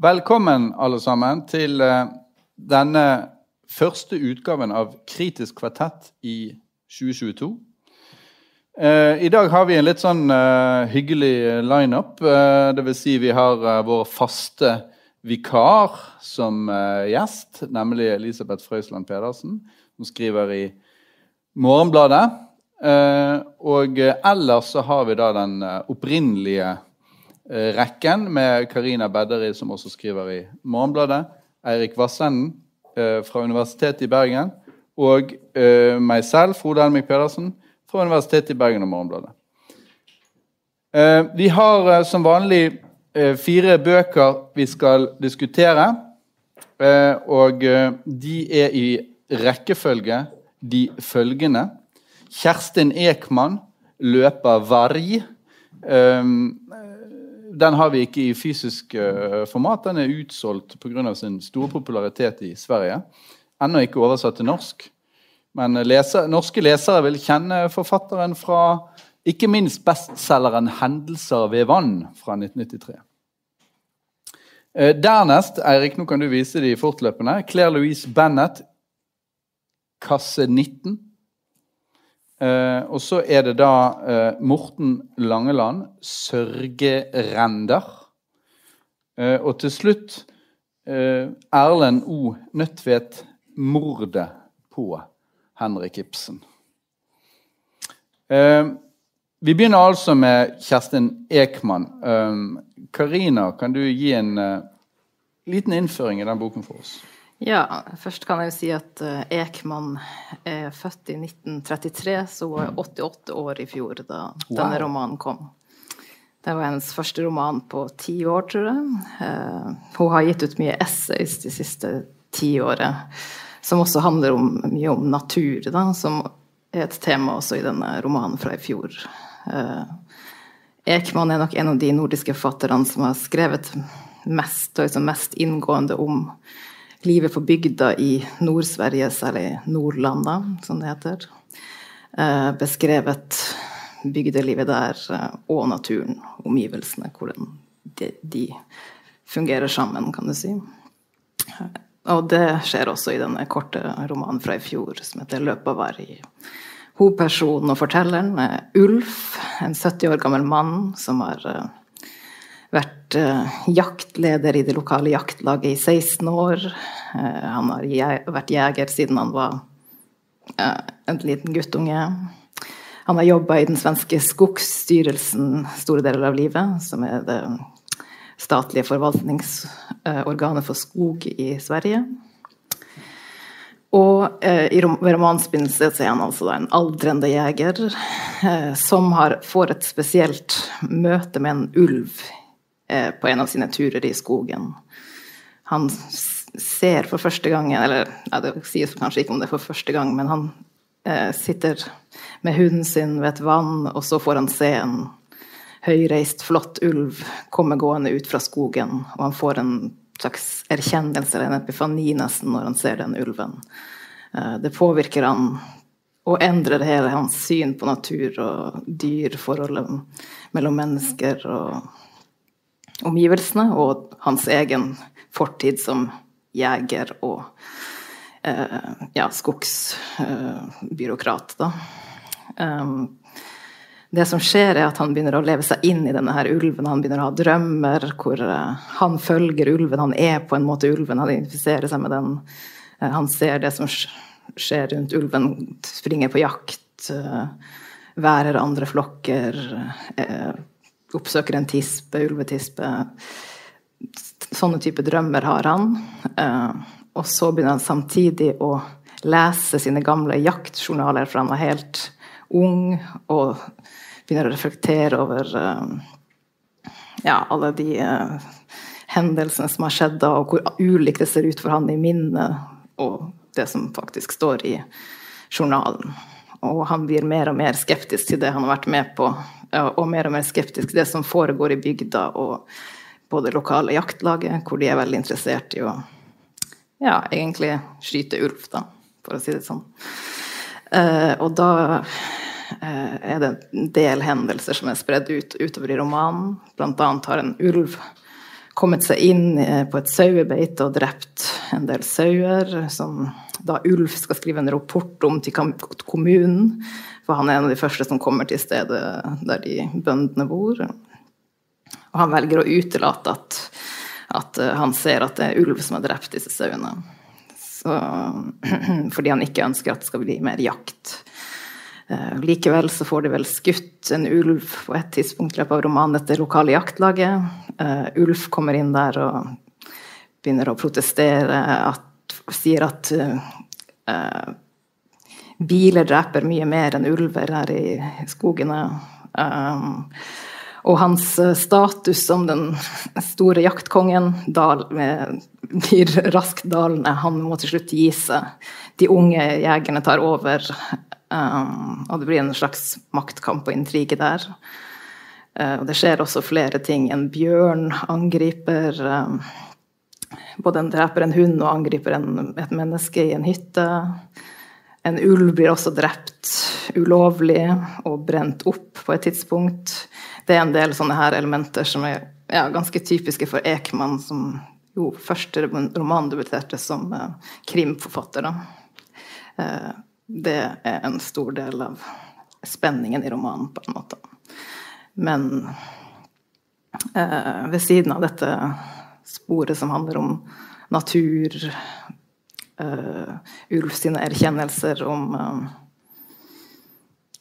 Velkommen, alle sammen, til eh, denne første utgaven av Kritisk kvartett i 2022. Eh, I dag har vi en litt sånn eh, hyggelig lineup. Det vil si vi har vår faste vikar som gjest, nemlig Elisabeth Frøysland Pedersen, som skriver i Morgenbladet. og ellers så har vi da den opprinnelige rekken med Karina Bedderi, som også skriver i Morgenbladet, Eirik Vassenden eh, fra Universitetet i Bergen, og eh, meg selv, Frode Elmik Pedersen, fra Universitetet i Bergen og Morgenbladet. Vi har som vanlig fire bøker vi skal diskutere. Og de er i rekkefølge de følgende. Kjerstin Ekman løper varg den har vi ikke i fysisk uh, format. Den er utsolgt pga. sin store popularitet i Sverige. Ennå ikke oversatt til norsk. Men leser, norske lesere vil kjenne forfatteren fra ikke minst bestselgeren 'Hendelser ved vann' fra 1993. Uh, dernest, Eirik, nå kan du vise de fortløpende. Claire Louise Bennett, kasse 19. Uh, og så er det da eh, Morten Langeland, 'Sørgerender'. Eh, og til slutt Erlend O. Nødtvedt, 'Mordet på Henrik Ibsen'. vi begynner altså med Kjerstin Ekman. Karina, kan du gi en liten innføring i den boken for oss? Ja, først kan jeg jo si at uh, Ekman er født i 1933, så hun var 88 år i fjor da wow. denne romanen kom. Det var hennes første roman på ti år, tror jeg. Uh, hun har gitt ut mye essays de siste ti årene, som også handler om, mye om natur, da, som er et tema også i denne romanen fra i fjor. Ekman er nok en av de nordiske forfatterne som har skrevet mest, og liksom mest inngående om livet på bygda i Nord-Sverige, særlig Nordlanda, som det heter. Eh, beskrevet bygdelivet der eh, og naturen, omgivelsene, hvordan de, de, fungerer sammen, kan du si. Og det skjer også i denne korte romanen fra i fjor som heter 'Løpavarg'. Hovedpersonen og fortelleren er Ulf, en 70 år gammel mann som har eh, vært uh, jaktleder i det lokale jaktlaget i 16 år. Uh, han har vært jeger siden han var uh, en liten guttunge. Han har jobba i den svenske Skogsstyrelsen store deler av livet, som er det statlige forvaltningsorganet for skog i Sverige. Og eh, ved romansbegynnelse er han altså en aldrende jeger eh, som har, får et spesielt møte med en ulv Eh, på en av sine turer i skogen. Han ser for første gang Eller ja, det sies kanskje ikke om det er for første gang, men han eh, sitter med hunden sin ved et vann, og så får han se en høyreist, flott ulv komme gående ut fra skogen, og han får en slags erkjennelse eller en epifani nesten når han ser den ulven. Eh, det påvirker han og endrer hele hans syn på natur og dyr, forholdet mellom mennesker og omgivelsene og hans egen fortid som jeger og eh, ja, skogsbyråkrat, eh, Um, det som skjer, er at han begynner å leve seg inn i denne her ulven. Han begynner å ha drømmer hvor uh, han følger ulven. Han er på en måte ulven, han identifiserer seg med den. Uh, han ser det som skjer rundt ulven, springer på jakt, uh, værer andre flokker oppsøker en tispe, ulvetispe. Sånne type drømmer har han. Eh, og så begynner han samtidig å lese sine gamle jaktjournaler fra han var helt ung, og begynner å reflektere over eh, ja, alle de uh, hendelsene som har skjedd da, og hvor ulikt det ser ut for han i minnet og det som faktisk står i journalen. Og han blir mer og mer skeptisk til det han har vært med på og mer og mer skeptisk til det som foregår i bygda og på det lokale jaktlaget, hvor de er veldig interessert i å ja, egentlig skyte ulv, da, for å si det sånn. Uh, og da uh, er det en del hendelser som er spredd ut utover i romanen. Blant annet har en ulv kommet seg inn på et sauebeite og drept en del sauer, som da Ulf skal skrive en rapport om til kommunen. For han er en av de første som kommer til stedet der de bøndene bor. Og han velger å utelate at, at han ser at det er ulv som har drept disse sauene. fordi han ikke ønsker at det skal bli mer jakt. Eh, likevel så får de vel skutt en ulv på et tidspunkt i løpet av romanen etter lokale jaktlaget. Uh, Ulf kommer inn der og begynner å protestere, at, sier at uh, biler dreper mye mer enn ulver her i skogene. Um, og hans status som den store jaktkongen dal, blir raskt dalende. Han må til slutt gi seg. De unge jegerne tar over. Um, og det blir en slags maktkamp og intrige der. Uh, og det skjer også flere ting. En bjørn angriper um, Både en dreper en hund og angriper en, et menneske i en hytte. En ulv blir også drept ulovlig og brent opp på et tidspunkt. Det er en del sånne her elementer som er ja, ganske typiske for Ekman, som jo første roman debuterte som uh, krimforfatter. Uh, det er en stor del av spenningen i romanen, på en måte. Men eh, ved siden av dette sporet som handler om natur, eh, Ulf sine erkjennelser om eh,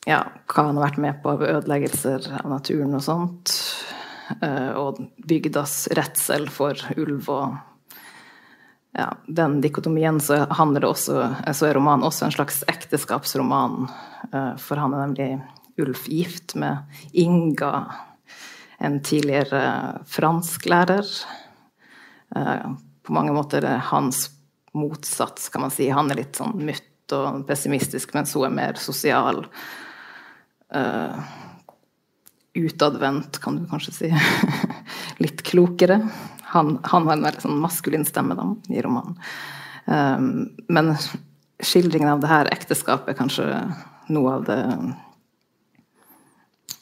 ja, hva han har vært med på av ødeleggelser av naturen og sånt, eh, og bygdas redsel for ulv og ja, den dikotomien så også, så er romanen også en slags ekteskapsroman. Eh, for han er nemlig Ulf gift med Inga, en tidligere fransklærer. Eh, på mange måter er hans motsats, kan man si. Han er litt sånn mutt og pessimistisk, mens hun er mer sosial. Uh, utadvendt, kan du kanskje si. litt klokere han, han, har en veldig sånn maskulin stemme da, i romanen. Um, men skildringen av det her ekteskapet er kanskje noe av det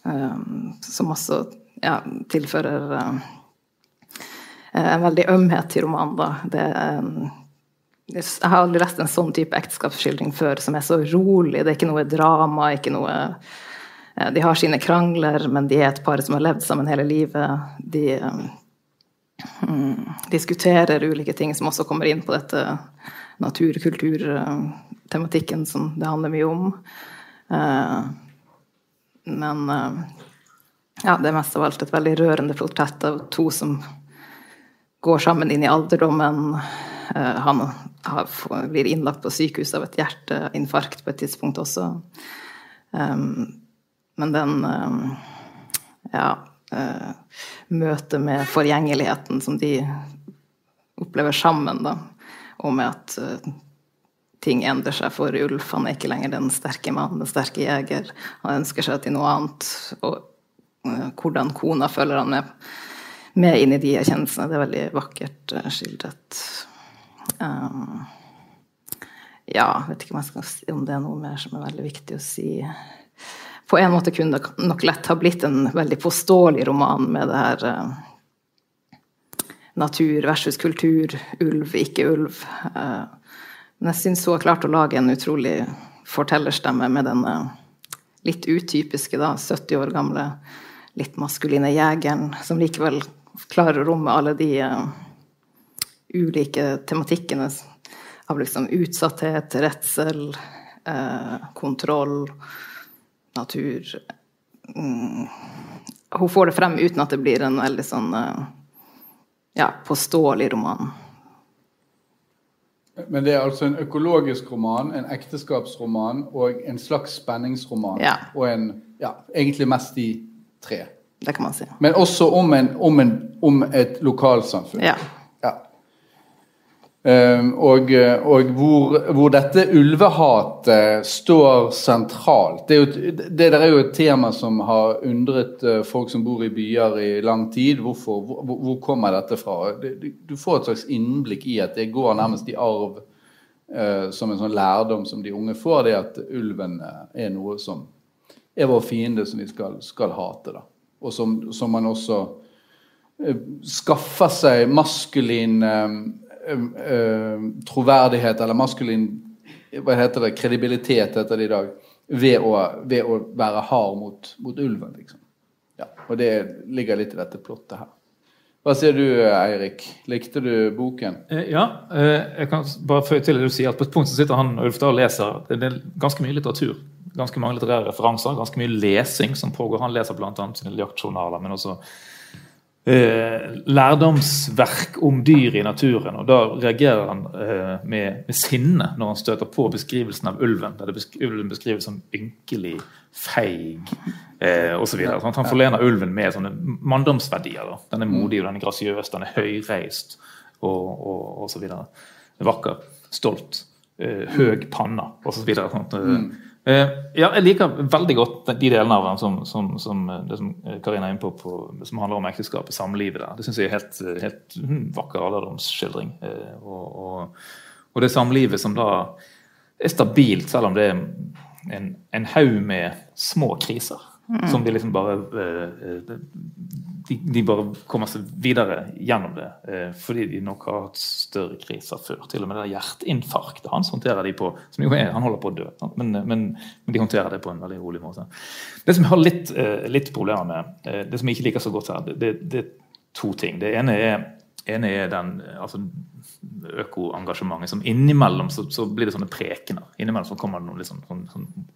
um, som også ja, tilfører um, en veldig ømhet til romanen. Da. Det, jeg har aldri lest en sånn type ekteskapsskildring før som er så rolig. Det er ikke noe drama, ikke noe De har sine krangler, men de er et par som har levd sammen hele livet. De mm, diskuterer ulike ting som også kommer inn på dette natur-kultur-tematikken som det handler mye om. Uh, men uh, ja, det er mest av alt et veldig rørende portrett av to som går sammen inn i alderdommen. Uh, han blir innlagt på sykehus av et hjerteinfarkt på et tidspunkt også. Men den ja, eh, møtet med forgjengeligheten som de opplever sammen, da. Og med at eh, ting endrer seg for Ulf. Han er ikke lenger den sterke mannen, den sterke jeger. Han ønsker seg til noe annet. Og eh, hvordan kona følger han med, med inn i de erkjennelsene. Det er veldig vakkert uh, skildret. Um, ja, vet ikke om, jeg skal si, om det er noe mer som er veldig viktig å si på en måte kunne det nok lett ha blitt en veldig påståelig roman med det her eh, natur versus kultur, ulv, ikke ulv. Eh, men jeg syns hun har klart å lage en utrolig fortellerstemme med denne litt utypiske, da, 70 år gamle, litt maskuline jegeren, som likevel klarer å romme alle de uh, ulike tematikkene av liksom utsatthet, redsel, kontroll natur mm, Hun får det frem uten at det blir en veldig sånn eh, ja, påståelig roman. Men det er altså en økologisk roman, en ekteskapsroman og en slags spenningsroman. Ja. Og en Ja, egentlig mest de tre. Det kan man si. Men også om, en, om, en, om et lokalsamfunn. Ja. Ehm, og, og hvor, hvor, dette ulvehatet står sentralt. Det, jo, det der er jo et tema som har undret eh, folk som bor i byer i lang tid. Hvorfor, hvor, hvor kommer dette fra? Du får et slags innblikk i at det går nærmest i arv uh, som en sånn lærdom som de unge får, det at ulven eh, er noe som er vår fiende, som vi skal, skal hate. Da. Og som, som man også eh, skaffer seg maskulin eh, eh, troverdighet, eller maskulin hva heter det, kredibilitet heter det i dag, ved å, ved å være hard mot, mot ulven. liksom. Ja, og det ligger litt i dette plottet her. Hva sier du, Eirik? Likte du boken? Ja, jeg kan bare føye til det du sier. at På et punkt så sitter han Ulf og leser det er ganske mye litteratur ganske mange litterære referanser, ganske mye lesing som pågår. Han leser bl.a. sine jaktjournaler, men også eh, lærdomsverk om dyr i naturen. og Da reagerer han eh, med, med, sinne når han støter på beskrivelsen av ulven. der besk Ulven beskrives som ynkelig, feig eh, osv. Han forlener ulven med sånne manndomsverdier. Da. Den er modig, den er grasiøs, den er høyreist og, og, og så videre. Vakker, stolt, eh, høg panne osv. Mm. Eh, ja, jeg liker veldig godt de delene av den som, som, som, eh, det som Karina er inne på, på, som handler om ekteskapet, samlivet. der. Det syns jeg er helt, helt hm, vakker alderdomsskildring. Eh, og, og, og, det samlivet som da er stabilt, selv om det er en, en haug med små kriser. Mm. Som de liksom bare de, de, bare kommer seg videre gjennom det. Eh, fordi de nok har hatt større kriser før. Til og med det hjerteinfarktet hans håndterer de på som jo er, Han holder på å dø, men, men, men, de håndterer det på en veldig rolig måte. Det som jeg har litt, eh, litt problemer med, eh, det som jeg ikke liker så godt her, det, det er to ting. Det ene er, ene er den altså, økoengasjementet som innimellom så, så, blir det sånne prekener. Innimellom så kommer det noen liksom, sånn, sånn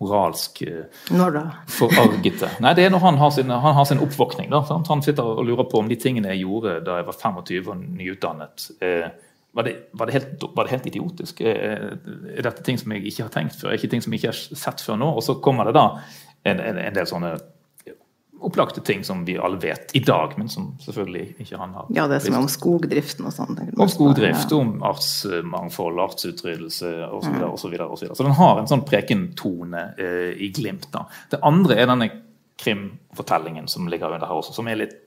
moralsk eh, Når da? forargete. Nei, det er når han har sin, han har sin oppvåkning. Da, han sitter og lurer på om de tingene jeg gjorde da jeg var 25 og nyutdannet, eh, var, det, var, det helt, var, det, helt, idiotisk? Er, er, dette ting som jeg ikke har tenkt før? Er ikke ting som jeg ikke har sett før nå? Og så kommer det da en, en, en del sånne opplagte ting som vi alle vet i dag, men som selvfølgelig ikke han har Ja, det som er om skogdriften og sånn. Om skogdrift, om artsmangfold, artsutryddelse osv. Så, så, så, så den har en sånn prekentone eh, i glimt. da. Det andre er denne krimfortellingen som ligger under her også, som er litt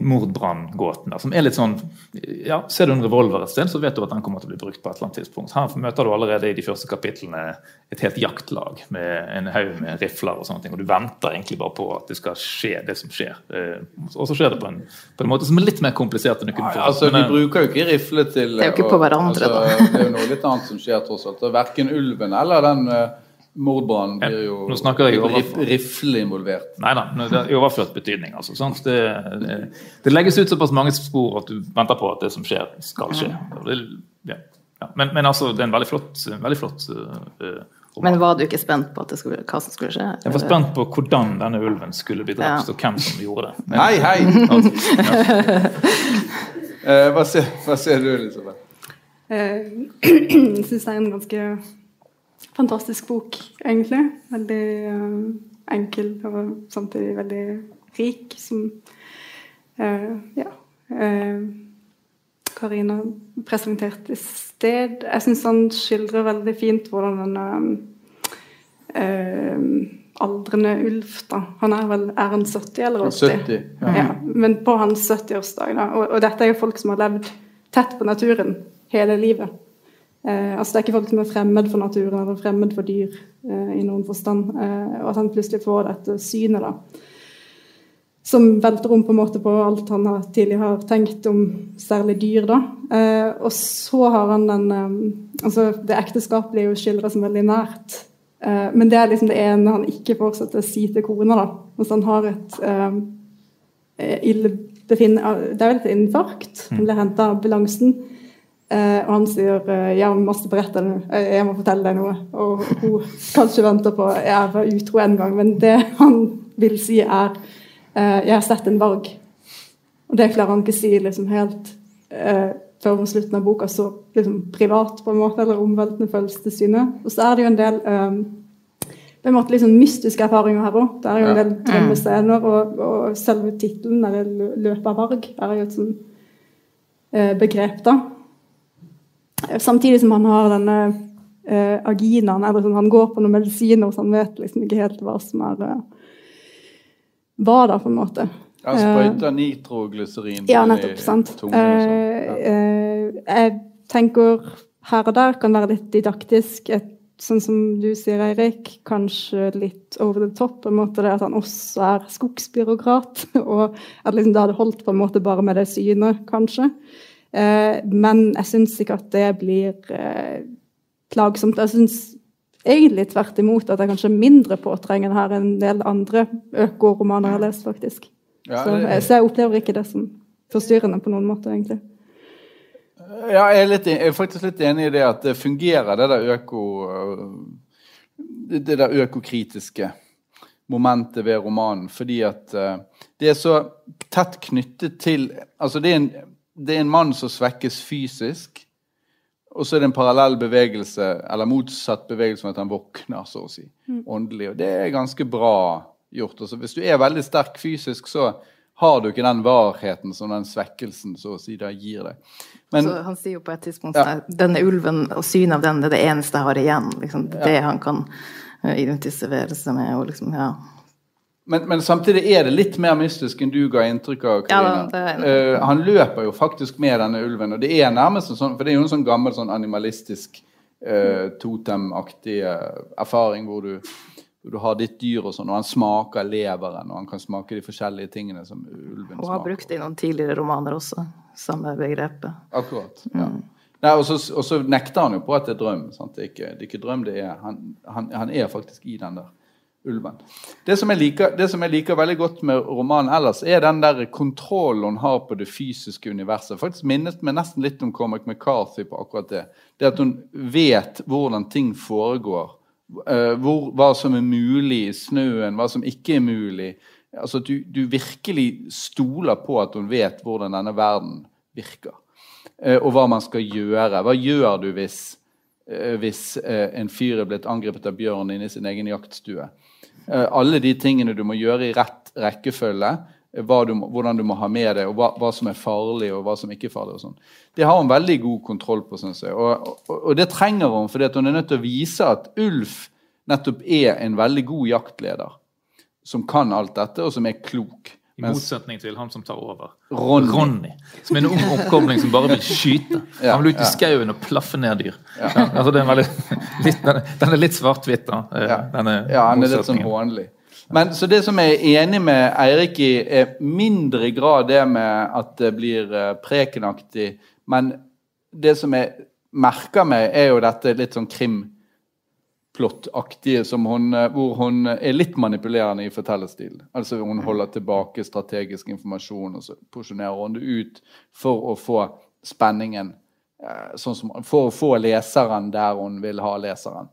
mordbranngåten. Som er litt sånn ja, Ser du en revolver et sted, så vet du at den kommer til å bli brukt på et eller annet tidspunkt. Her møter du allerede i de første kapitlene et helt jaktlag med en haug med rifler og sånne ting. Og du venter egentlig bare på at det skal skje, det som skjer. Eh, og så skjer det på en, på en måte som er litt mer komplisert enn du kunne ja, altså, De bruker jo ikke rifle til Det er jo ikke på hverandre, altså, da. Det er jo noe litt annet som skjer, tross alt. Verken ulven eller den uh, Mordbrannen blir jo Nå snakker jeg rif, rifle involvert. Nei da, det er i overført betydning. Altså, det, det, det, legges ut såpass mange spor at du venter på at det som skjer, skal skje. Det, ja, ja. Men, men, altså, det er en veldig flott, veldig flott uh, Men var du ikke spent på skulle, hva som skulle skje? Jeg var spent på hvordan denne ulven skulle bli drept, ja. og hvem som gjorde det. Men, hei, hei! uh, hva, ser, hva, ser, du, Elisabeth? Uh, jeg syns det er en ganske fantastisk bok, egentlig. Veldig uh, enkel og samtidig veldig rik. Som uh, Ja. Uh, Karina presenterte i sted. Jeg syns han skildrer veldig fint hvordan den aldrende Ulf da. Han er vel er han 70 eller 80? 70, ja. ja. Men på hans 70-årsdag. Og, og dette er jo folk som har levd tett på naturen hele livet. Eh, altså Det er ikke folk som er fremmed for naturen eller fremmed for dyr eh, i noen forstand. Eh, og at han plutselig får dette synet, da. Som velter om på en måte på alt han har, tidligere har tenkt om særlig dyr. da. Eh, og så har han den eh, altså Det ekteskapelige er jo skildret som veldig nært. Eh, men det er liksom det ene han ikke fortsetter å si til kona. da. Altså han har et illebefinnende Det er vel et infarkt. Han blir henta av ambulansen. Eh, og han sier eh, jeg masse berette deg eh, jeg må fortelle deg noe. Og hun kanskje venter på jeg var utro en gang, men det han vil si, er eh, jeg har sett en varg. Og det klarer han ikke si liksom helt eh, før mot slutten av boka, så liksom privat på en måte, eller omveltende følelsessyne. Og så er det jo en del um, på en måte liksom mystiske erfaringer her òg. Det er jo en del drømmescener, og, og selve tittelen, 'Løpet av varg', er jo et uh, begrep, da. Samtidig som han har denne eh, aginaen, eller sånn, han går på noen medisiner så han vet liksom ikke helt hva som er eh, hva da, på en måte. Han sprøyter nitroglyserin ja, nettopp, sant. Sånn. Eh, ja. Eh, jeg tenker her og der kan være litt didaktisk. Et sånn som du sier, Eirik, kanskje litt over the top. på en måte det At han også er skogsbyråkrat. Og at liksom det hadde holdt på en måte bare med det synet, kanskje. Eh, men jeg syns ikke at det blir eh, plagsomt. Jeg syns egentlig tvert imot at jeg kanskje er mindre påtrengende her enn en del andre økoromaner jeg har lest, faktisk. Ja, så, det- så jeg opplever ikke det som forstyrrende på noen måte, egentlig. Ja, jeg er, litt, jeg er faktisk litt enig i det at det fungerer, det der øko... Det der økokritiske momentet ved romanen. Fordi at eh, det er så tett knyttet til Altså, det er en, det er en mann som svekkes fysisk. Og så er det en parallell bevegelse, eller motsatt bevegelse med at han våkner, så å si. Åndelig. Og det er ganske bra gjort. Altså, hvis du er veldig sterk fysisk, så har du ikke den varheten som den svekkelsen så å si da gir deg. Men så han sier jo på et tidspunkt Ja. denne ulven og synet av den det er det eneste jeg har igjen. Liksom, det han kan eh, identifisere seg med. Og liksom, ja. Men, men samtidig er det litt mer mystisk enn du ga inntrykk av. Ja, Karina. det er- Eh, han løper jo faktisk med denne ulven, og det er nærmest en sånn, for det er jo en sånn gammel sånn animalistisk uh, totemaktig eh, erfaring hvor du, hvor du har ditt dyr og sånn, og han smaker leveren, og han kan smake de forskjellige tingene som ulven smaker. Og har brukt det i noen tidligere romaner også, samme begrepet. Akkurat. ja. Nei, og, så, og så nekter han jo på at det er drøm. Sant? Det, er ikke, det er ikke drøm, det er han, han, han er faktisk i den der ulven. Det som, liker, det som jeg liker veldig godt med romanen ellers, er den der kontrollen hun har på det fysiske universet. Faktisk minnet meg nesten litt om Cormac McCarthy på akkurat det. Det at hun vet hvordan ting foregår. eh, hvor, hva som er mulig i snøen, hva som ikke er mulig. Altså du, du virkelig stoler på at hun vet hvordan denne verden virker. Eh, og hva man skal gjøre. Hva gjør du hvis, hvis eh, en fyr er blitt angrepet av bjørn inne i sin egen jaktstue? Eh, alle de tingene du må gjøre i rett rekkefølge. eh, du hvordan du må ha med deg, og hva, hva som er farlig og hva som ikke er farlig. og sånn. Det har hun veldig god kontroll på, syns jeg. Og, og, og det trenger hun, for hun er nødt til å vise at Ulf nettopp er en veldig god jaktleder. Som kan alt dette, og som er klok. I motsetning til han som tar over. Ronny. Som er en ung oppkobling som bare vil skyte. Ja, Han vil ut i ja. skauen og plaffe ned dyr. Ja, altså litt, den, den er litt svart-hvitt, da. eh, denne ja han er litt sånn hånlig. Men så det som jeg er enig med Eirik i, er mindre grad det med at det blir eh, prekenaktig. Men det som jeg merker meg, er jo dette litt sånn krimplottaktige som hun, eh, hvor hun er litt manipulerende i fortellerstilen. Altså hun holder tilbake strategisk informasjon, og så porsjonerer hun det ut for å få spenningen. eh, Sånn som, for å få leseren der hun vil ha leseren.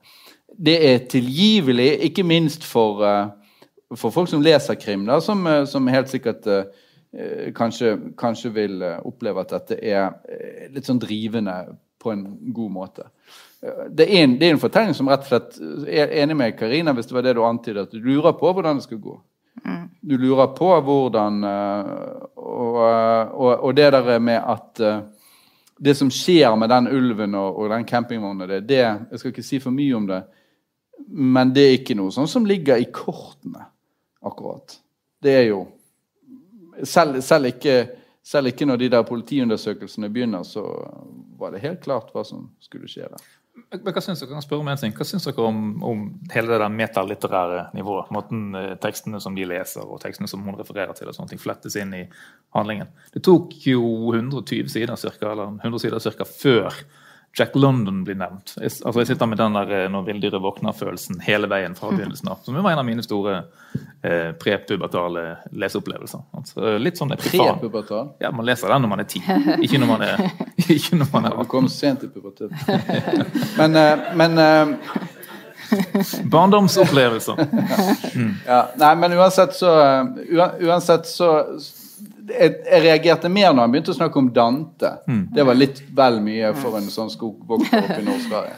Det er tilgivelig, ikke minst for, eh, for folk som leser krim, da, som, som helt sikkert kanskje, kanskje vil oppleve at dette er litt sånn drivende på en god måte. Eh, Det er, en, det er en fortelling som rett og slett er enig med Karina hvis det var det du antydet, at du lurer på hvordan det skal gå. Du lurer på hvordan eh, og, og, og det der med at eh, det som skjer med den ulven og, og den campingvogna det, det Jeg skal ikke si for mye om det, men det er ikke noe sånn som ligger i kortene, akkurat. Det er jo Selv, selv, ikke, selv ikke når de der politiundersøkelsene begynner, så var det helt klart hva som skulle skje der. Men Hva synes dere, kan spørre om en ting? Hva syns dere om, om hele det der metalitterære nivået? Måten eh, tekstene som de leser, og tekstene som hun refererer til, og sånne ting flettes inn i handlingen. Det tok jo 120 sider cirka, eller 100 sider cirka, før Jack London blir nevnt. Jeg, altså jeg sitter med den der eh, 'når villdyret våkner'-følelsen hele veien fra begynnelsen av. Som var en av mine store eh, prepubertale leseopplevelser. Altså, litt sånn. Prepubertal. Ja, man leser den når man er ti, ikke når man er, ikke når man er Du kom sent i puberteten. Men, eh, men Barndomsopplevelser. Ja, nei, men uansett så Uansett så jeg, jeg reagerte mer når han begynte å snakke om Dante. Det var litt vel mye for en sånn skogvokter oppe i Nord-Sverige.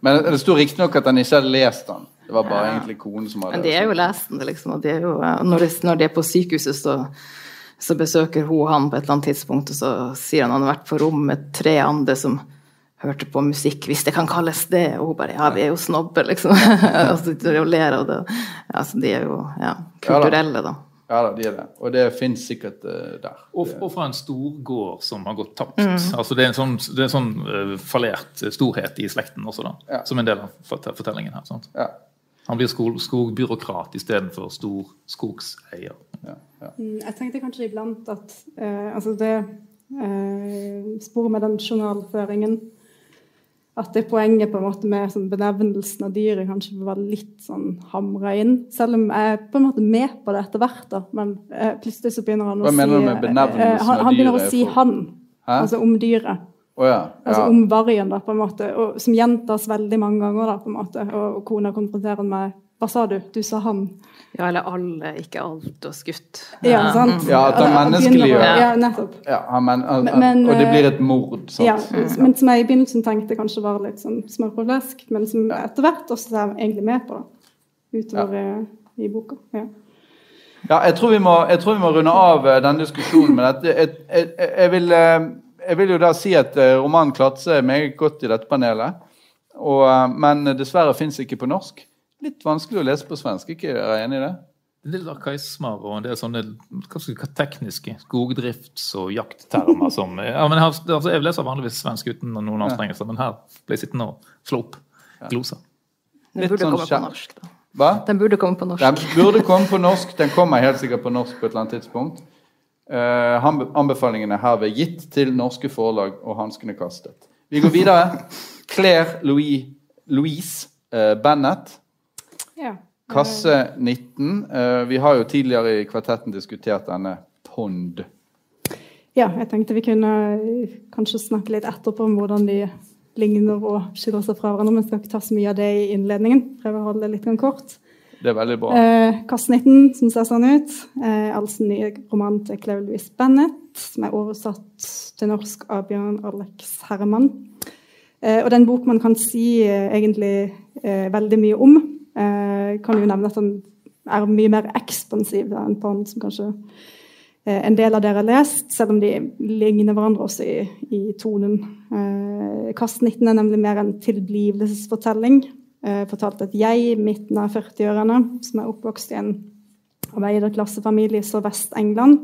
Men det sto riktignok at han ikke hadde lest den. Det var bare egentlig konen som hadde Men de er jo lesende, liksom. Og de er jo, når, de, når de er på sykehuset, så, så besøker hun han på et eller annet tidspunkt, og så sier han han har vært på rom med tre andre som hørte på musikk, hvis det kan kalles det. Og hun bare Ja, vi er jo snobber, liksom. og så sitter de og ler av det. Altså, de er jo ja, kulturelle, da. Ja da, de er det. Og det fins sikkert uh, der. Og, og, fra en storgård som har gått tapt. Mm. Altså Det er en sånn, det er sånn uh, fallert storhet i slekten også, da. Ja. Som en del av fortellingen her. sant? Ja. Han blir skog, skogbyråkrat istedenfor stor skogseier. Ja, ja. Mm, jeg tenkte kanskje iblant at uh, altså det sporet med den journalføringen at det poenget på en måte med sånn benevnelsen av dyret kanskje var litt sånn hamra inn. Selv om jeg er på en måte med på det etter hvert. da, Men eh, plutselig så begynner han Hva å si Hva mener du med benevnelsen eh, han, han begynner å si 'han', altså om dyret. Oh, ja. Ja. Altså om vargen, da, på en måte, og, som gjentas veldig mange ganger. da, på en måte, Og, og kona konfronterer meg 'hva sa du'? Du sa 'han'. Ja, eller alle, ikke alt, og skutt. Ja, sant? Ja, at han menneskeliggjør Ja, nettopp. Ja, men, men, og det blir et mord. Sant? Ja, men som jeg i begynnelsen tenkte kanskje var litt sånn smør på flesk, men som etter hvert også er egentlig med på utover ja. i, i boka. Ja. Ja, jeg tror, må, jeg tror, vi må, runde av eh, denne diskusjonen med dette. Jeg, jeg, jeg, vil, eh, jeg, vil, jo da si at eh, romanen klarte seg meget godt i dette panelet. Og, men dessverre fins ikke på norsk. Litt vanskelig å lese på svensk, ikke er jeg enig i det? En del arkaismer og en del sånne hva skal vi, tekniske skogdrifts- og jakttermer som ja, men jeg, altså, jeg leser vanligvis svensk uten noen anstrengelser, men her ble jeg sittende og slå opp gloser. Den burde sånn komme på norsk, da. Hva? Den burde komme på norsk. Den burde komme på norsk. Den kommer helt sikkert på norsk på et eller annet tidspunkt. Uh, anbefalingene er herved gitt til norske forlag og hanskene kastet. Vi går videre. Claire Louise, Louise uh, Bennett ja. Kasse 19. Eh, vi har jo tidligere i kvartetten diskutert denne Pond. Ja, jeg tenkte vi kunne kanskje snakke litt etterpå om hvordan de ligner og skiller seg fra hverandre. Men skal ikke ta så mye av det i innledningen. Prøve å holde det litt kort. Det er veldig bra. Eh, Kasse 19, som ser sånn ut. Eh, altså nye romanen til Claire Louise Bennett, som er oversatt til norsk av Bjørn Alex Herman. Eh, og det er en bok man kan si eh, egentlig eh, veldig mye om. Eh, kan jo nevne at han er mye mer ekspansiv enn Pond, som kanskje eh, en del av dere har lest, selv om de ligner hverandre også i, i tonen. Eh, Kast 19 er nemlig mer en tilblivelsesfortelling. Eh, fortalt et jeg i midten av 40-årene som er oppvokst i en arbeiderklassefamilie i Sør-Vest-England,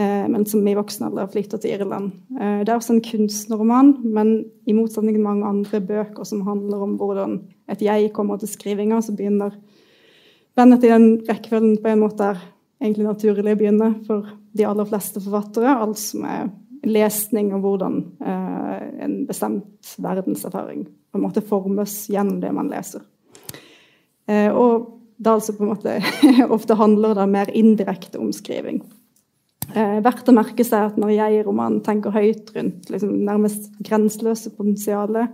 men som i voksen alder flytter til Irland. Det er også en kunstnerroman, men i motsetning til mange andre bøker som handler om hvordan et jeg kommer til skrivinga, så begynner Bennett i den rekkefølgen på en måte er egentlig naturlig å begynne for de aller fleste forfattere. Alt som er lesning og hvordan eh, en bestemt verdenserfaring på en måte formes gjennom det man leser. Eh, og det altså på en måte ofte handler det mer indirekte om skriving. Eh, verdt å merke seg at når jeg i romanen tenker høyt rundt liksom, nærmest grenseløse potensialet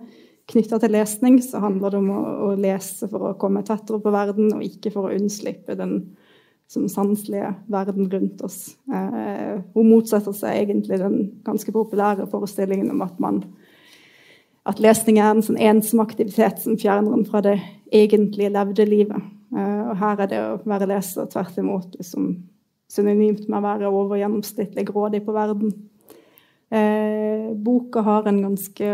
knytta til lesning, så handler det om å, å, lese for å komme tettere på verden, og ikke for å unnslippe den som sanselige verden rundt oss. Eh, hun motsetter seg egentlig den ganske populære forestillingen om at, man, at lesning er en sånn ensom aktivitet som fjerner en fra det egentlige levde livet. Eh, og her er det å være leser tvert imot liksom, synonymt med å være overgjennomsnittlig grådig på verden. Eh, boka har en ganske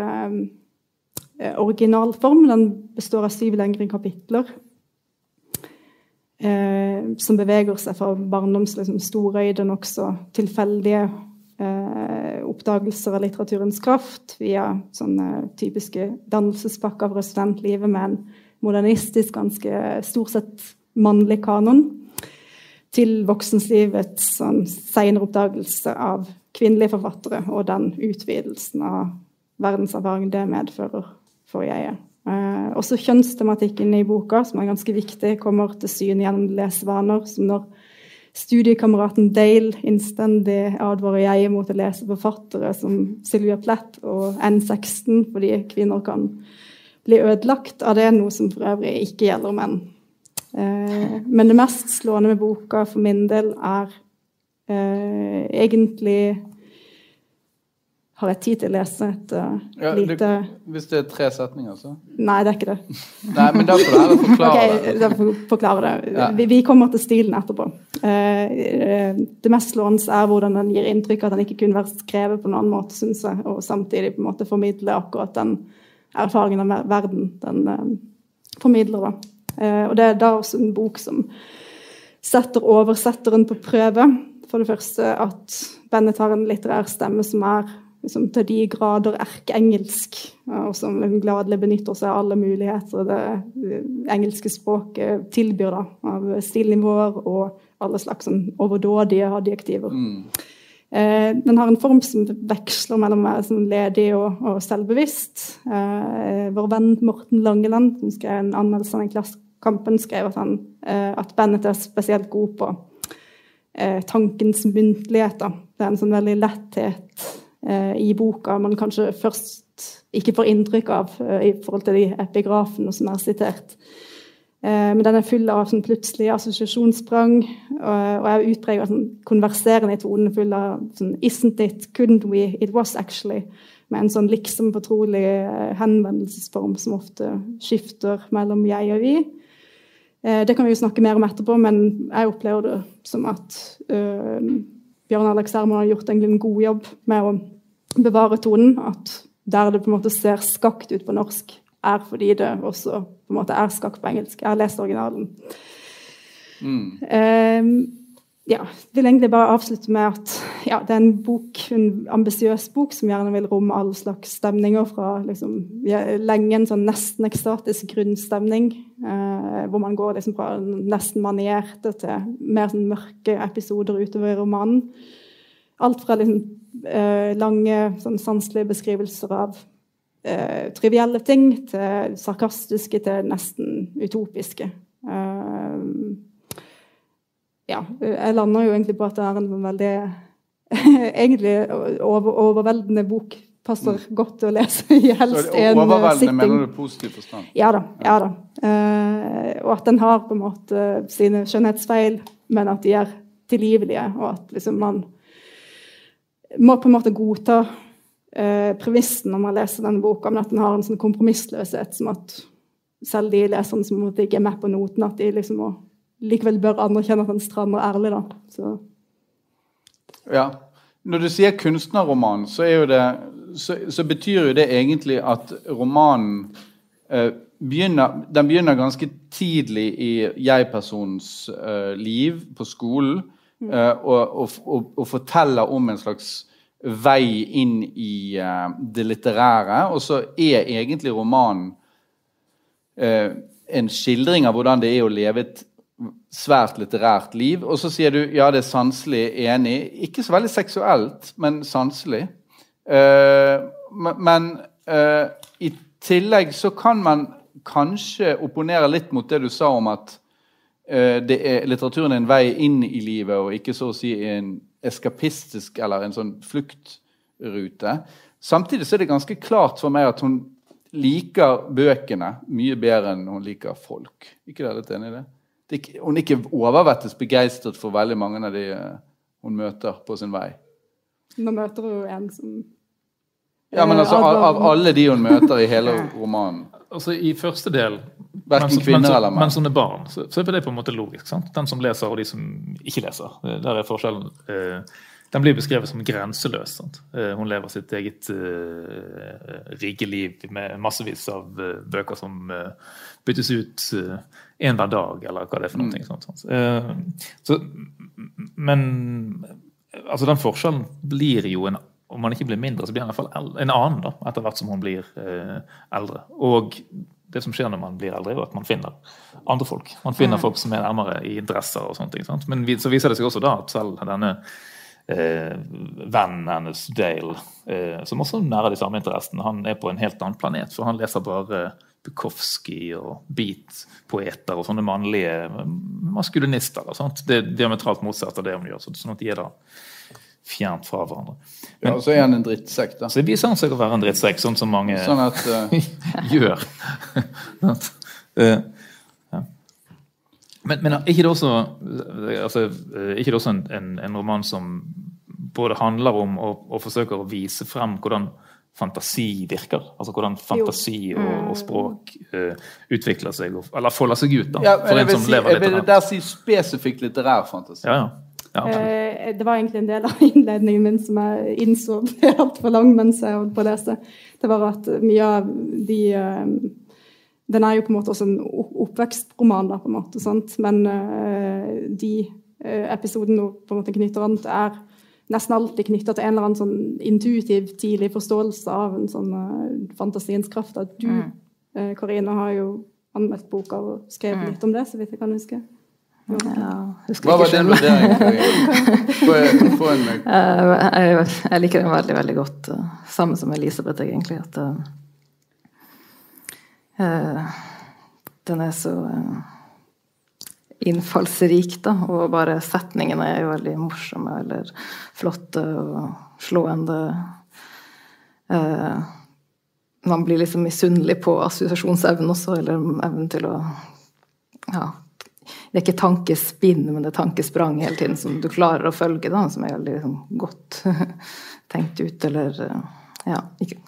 Eh, originalform. Den består av syv lengre kapitler. Eh, som beveger seg fra barndoms liksom, storøyde, nokså tilfeldige eh, oppdagelser av litteraturens kraft, via sånne typiske dannelsespakker fra studentlivet med en modernistisk, ganske stort sett mannlig kanon, til voksenlivets sånn, senere oppdagelse av kvinnelige forfattere og den utvidelsen av verdenserfaring det medfører for jeget. Eh, også kjønnstematikken i boka, som er ganske viktig, kommer til syne gjennom lesevaner. Som når studiekameraten Dale innstendig advarer jeg mot å lese forfattere som Sylvia Plett og N16 fordi kvinner kan bli ødelagt av det, noe som for øvrig ikke gjelder menn. Eh, men det mest slående med boka for min del er eh, egentlig har jeg tid til å lese et uh, ja, lite det, Hvis det er tre setninger, så? Nei, det er ikke det. Nei, men da får du heller forklare okay, det. Da får forklare det. Ja. Vi, vi, kommer til stilen etterpå. Uh, det mest slående er hvordan den gir inntrykk av at den ikke kunne vært skrevet på en annen måte, syns jeg, og samtidig på en måte formidle akkurat den erfaringen av verden den uh, formidler. da. og det er da også en bok som setter oversetteren på prøve. For det første at Bennett har en litterær stemme som er liksom, til de grader erkeengelsk, og som liksom gladelig benytter seg av alle muligheter det engelske språket tilbyr da, av stilnivåer og alle slags sånn, overdådige adjektiver. Mm. Eh, den har en form som veksler mellom å være sånn ledig og, og selvbevisst. Eh, vår venn Morten Langeland, som skrev en anmeldelse av den Klassekampen, skrev at, han, eh, at Bennett er spesielt god på eh, tankens muntlighet. Da. Det er en sånn veldig letthet i boka man kanskje først ikke får inntrykk av eh, i forhold til de epigrafene som er sitert. Eh, men den er full av sånn plutselige assosiasjonssprang og er utpreget sånn konverserende i tonen, full av sånn 'isn't it', 'couldn't we', 'it was actually'. Med en sånn liksom fortrolig henvendelsesform som ofte skifter mellom jeg og vi. Det kan vi jo snakke mer om etterpå, men jeg opplever det som at Bjørn Alex Herman har gjort en god jobb med å bevare tonen. At der det på en måte ser skakt ut på norsk, er fordi det også på en måte er skakt på engelsk. Jeg har lest originalen. Mm. Um, ja, vil egentlig bare avslutte med at ja, det er en bok, en ambisiøs bok som gjerne vil romme all slags stemninger fra liksom, lenge en sånn nesten ekstatisk grunnstemning, eh, hvor man går liksom fra nesten manierte til mer sånn mørke episoder utover i romanen. Alt fra liksom, eh, lange sånn sanselige beskrivelser av eh, trivielle ting til sarkastiske til nesten utopiske. Eh, ja, jeg lander jo egentlig på at det er en veldig egentlig over, overveldende bok. Passer mm. godt å lese i helst en sitting. Overveldende mener du positiv forstand? Ja da. ja da. Uh, og at den har på en måte sine skjønnhetsfeil, men at de er tilgivelige, og at liksom man må på en måte godta uh, premissen når man leser denne boka, men at den har en sånn kompromissløshet som at selv de leserne som ikke er med på noten, at de liksom må likevel bør anerkjenne at han strammer ærlig, da. Så. Ja. Når du sier kunstnerroman, så, det, så, så, betyr jo det egentlig at romanen eh, begynner, den begynner ganske tidlig i jeg-personens eh, liv på skolen. Mm. Eh, og, og, og, og, forteller om en slags vei inn i eh, det litterære. Og så er egentlig romanen eh, en skildring av hvordan det er å leve et svært litterært liv. Og så sier du ja, det er sanselig enig. Ikke så veldig seksuelt, men sanselig. Uh, men uh, i tillegg så kan man kanskje opponere litt mot det du sa om at uh, er, litteraturen er en vei inn i livet, og ikke så å si en eskapistisk eller en sånn fluktrute. Samtidig så er det ganske klart for meg at hun liker bøkene mye bedre enn hun liker folk. Ikke dere litt enig i det? Hun er ikke overvettes begeistret for veldig mange av de eh, hun møter på sin vei. Nå møter hun en som Ja, men altså av, av alle de hun møter i hele romanen. Altså I første del, Hverken mens, kvinner eller menn. Mens hun er barn, så, så, er det på en måte logisk. sant? Den som leser, og de som ikke leser. Der er forskjellen. Eh, den blir beskrevet som grenseløs. Sant? Eh, hun lever sitt eget uh, rike liv med massevis av uh, bøker som uh, byttes ut en hver dag, eller hva det er for noe. Mm. Sånt, Uh, Så, men altså den forskjellen blir jo en om man ikke blir mindre, så blir han i hvert fall en annen da, etter hvert som hun blir eldre. Og det som skjer når man blir eldre, er at man finner andre folk. Man finner mm. folk som er nærmere i dresser og sånne ting. Sant? Men så viser det seg også da at selv denne eh, vennen hennes, Dale, eh, som også nærer de samme interessene. Han er på en helt annen planet, for han leser bare Bukowski og beat-poeter og sånne mannlige maskulinister. Sant? Det er diametralt motsatt av det hun gjør. sånn at de er da fjernt fra hverandre. Men, ja, og så er han en drittsekk, da. Så viser han seg å være en drittsekk, sånn som mange sånn at, uh... gjør. uh, men, men er ikke det også, altså, ikke det også en, en, en, roman som både handler om og, og, forsøker å vise frem hvordan fantasi virker? Altså hvordan fantasi og, og mm. språk uh, utvikler seg, eller folder seg ut. da, ja, for en som si, lever litt Jeg vil der si spesifikt litterær fantasi. Ja, ja. Ja, eh, det var egentlig en del av innledningen min som jeg innså ble altfor lang mens jeg holdt på å lese. Det var at mye av de uh, den er jo på en måte også en oppvekstroman, da, på en måte. Sant? Men uh, de uh, episodene hun på en måte knytter an til, er nesten alltid knytta til en eller annen sånn intuitiv, tidlig forståelse av en sånn uh, fantasiens kraft. At du, mm. Karina, har jo anmeldt boka og skrevet mm. litt om det, så vidt jeg kan huske. Ja, Hva var din vurdering? jeg liker den veldig, veldig godt. Samme som Elisabeth, egentlig. At uh, den er så uh, innfallsrik, da. Og bare setningene er jo veldig morsomme eller flotte og slående. Eh, man blir liksom misunnelig på assosiasjonsevnen også, eller evnen til å ja, det er ikke tankespinn, men det er tankesprang hele tiden som du klarer å følge, da, som er veldig liksom, godt tenkt ut, eller ja, ikke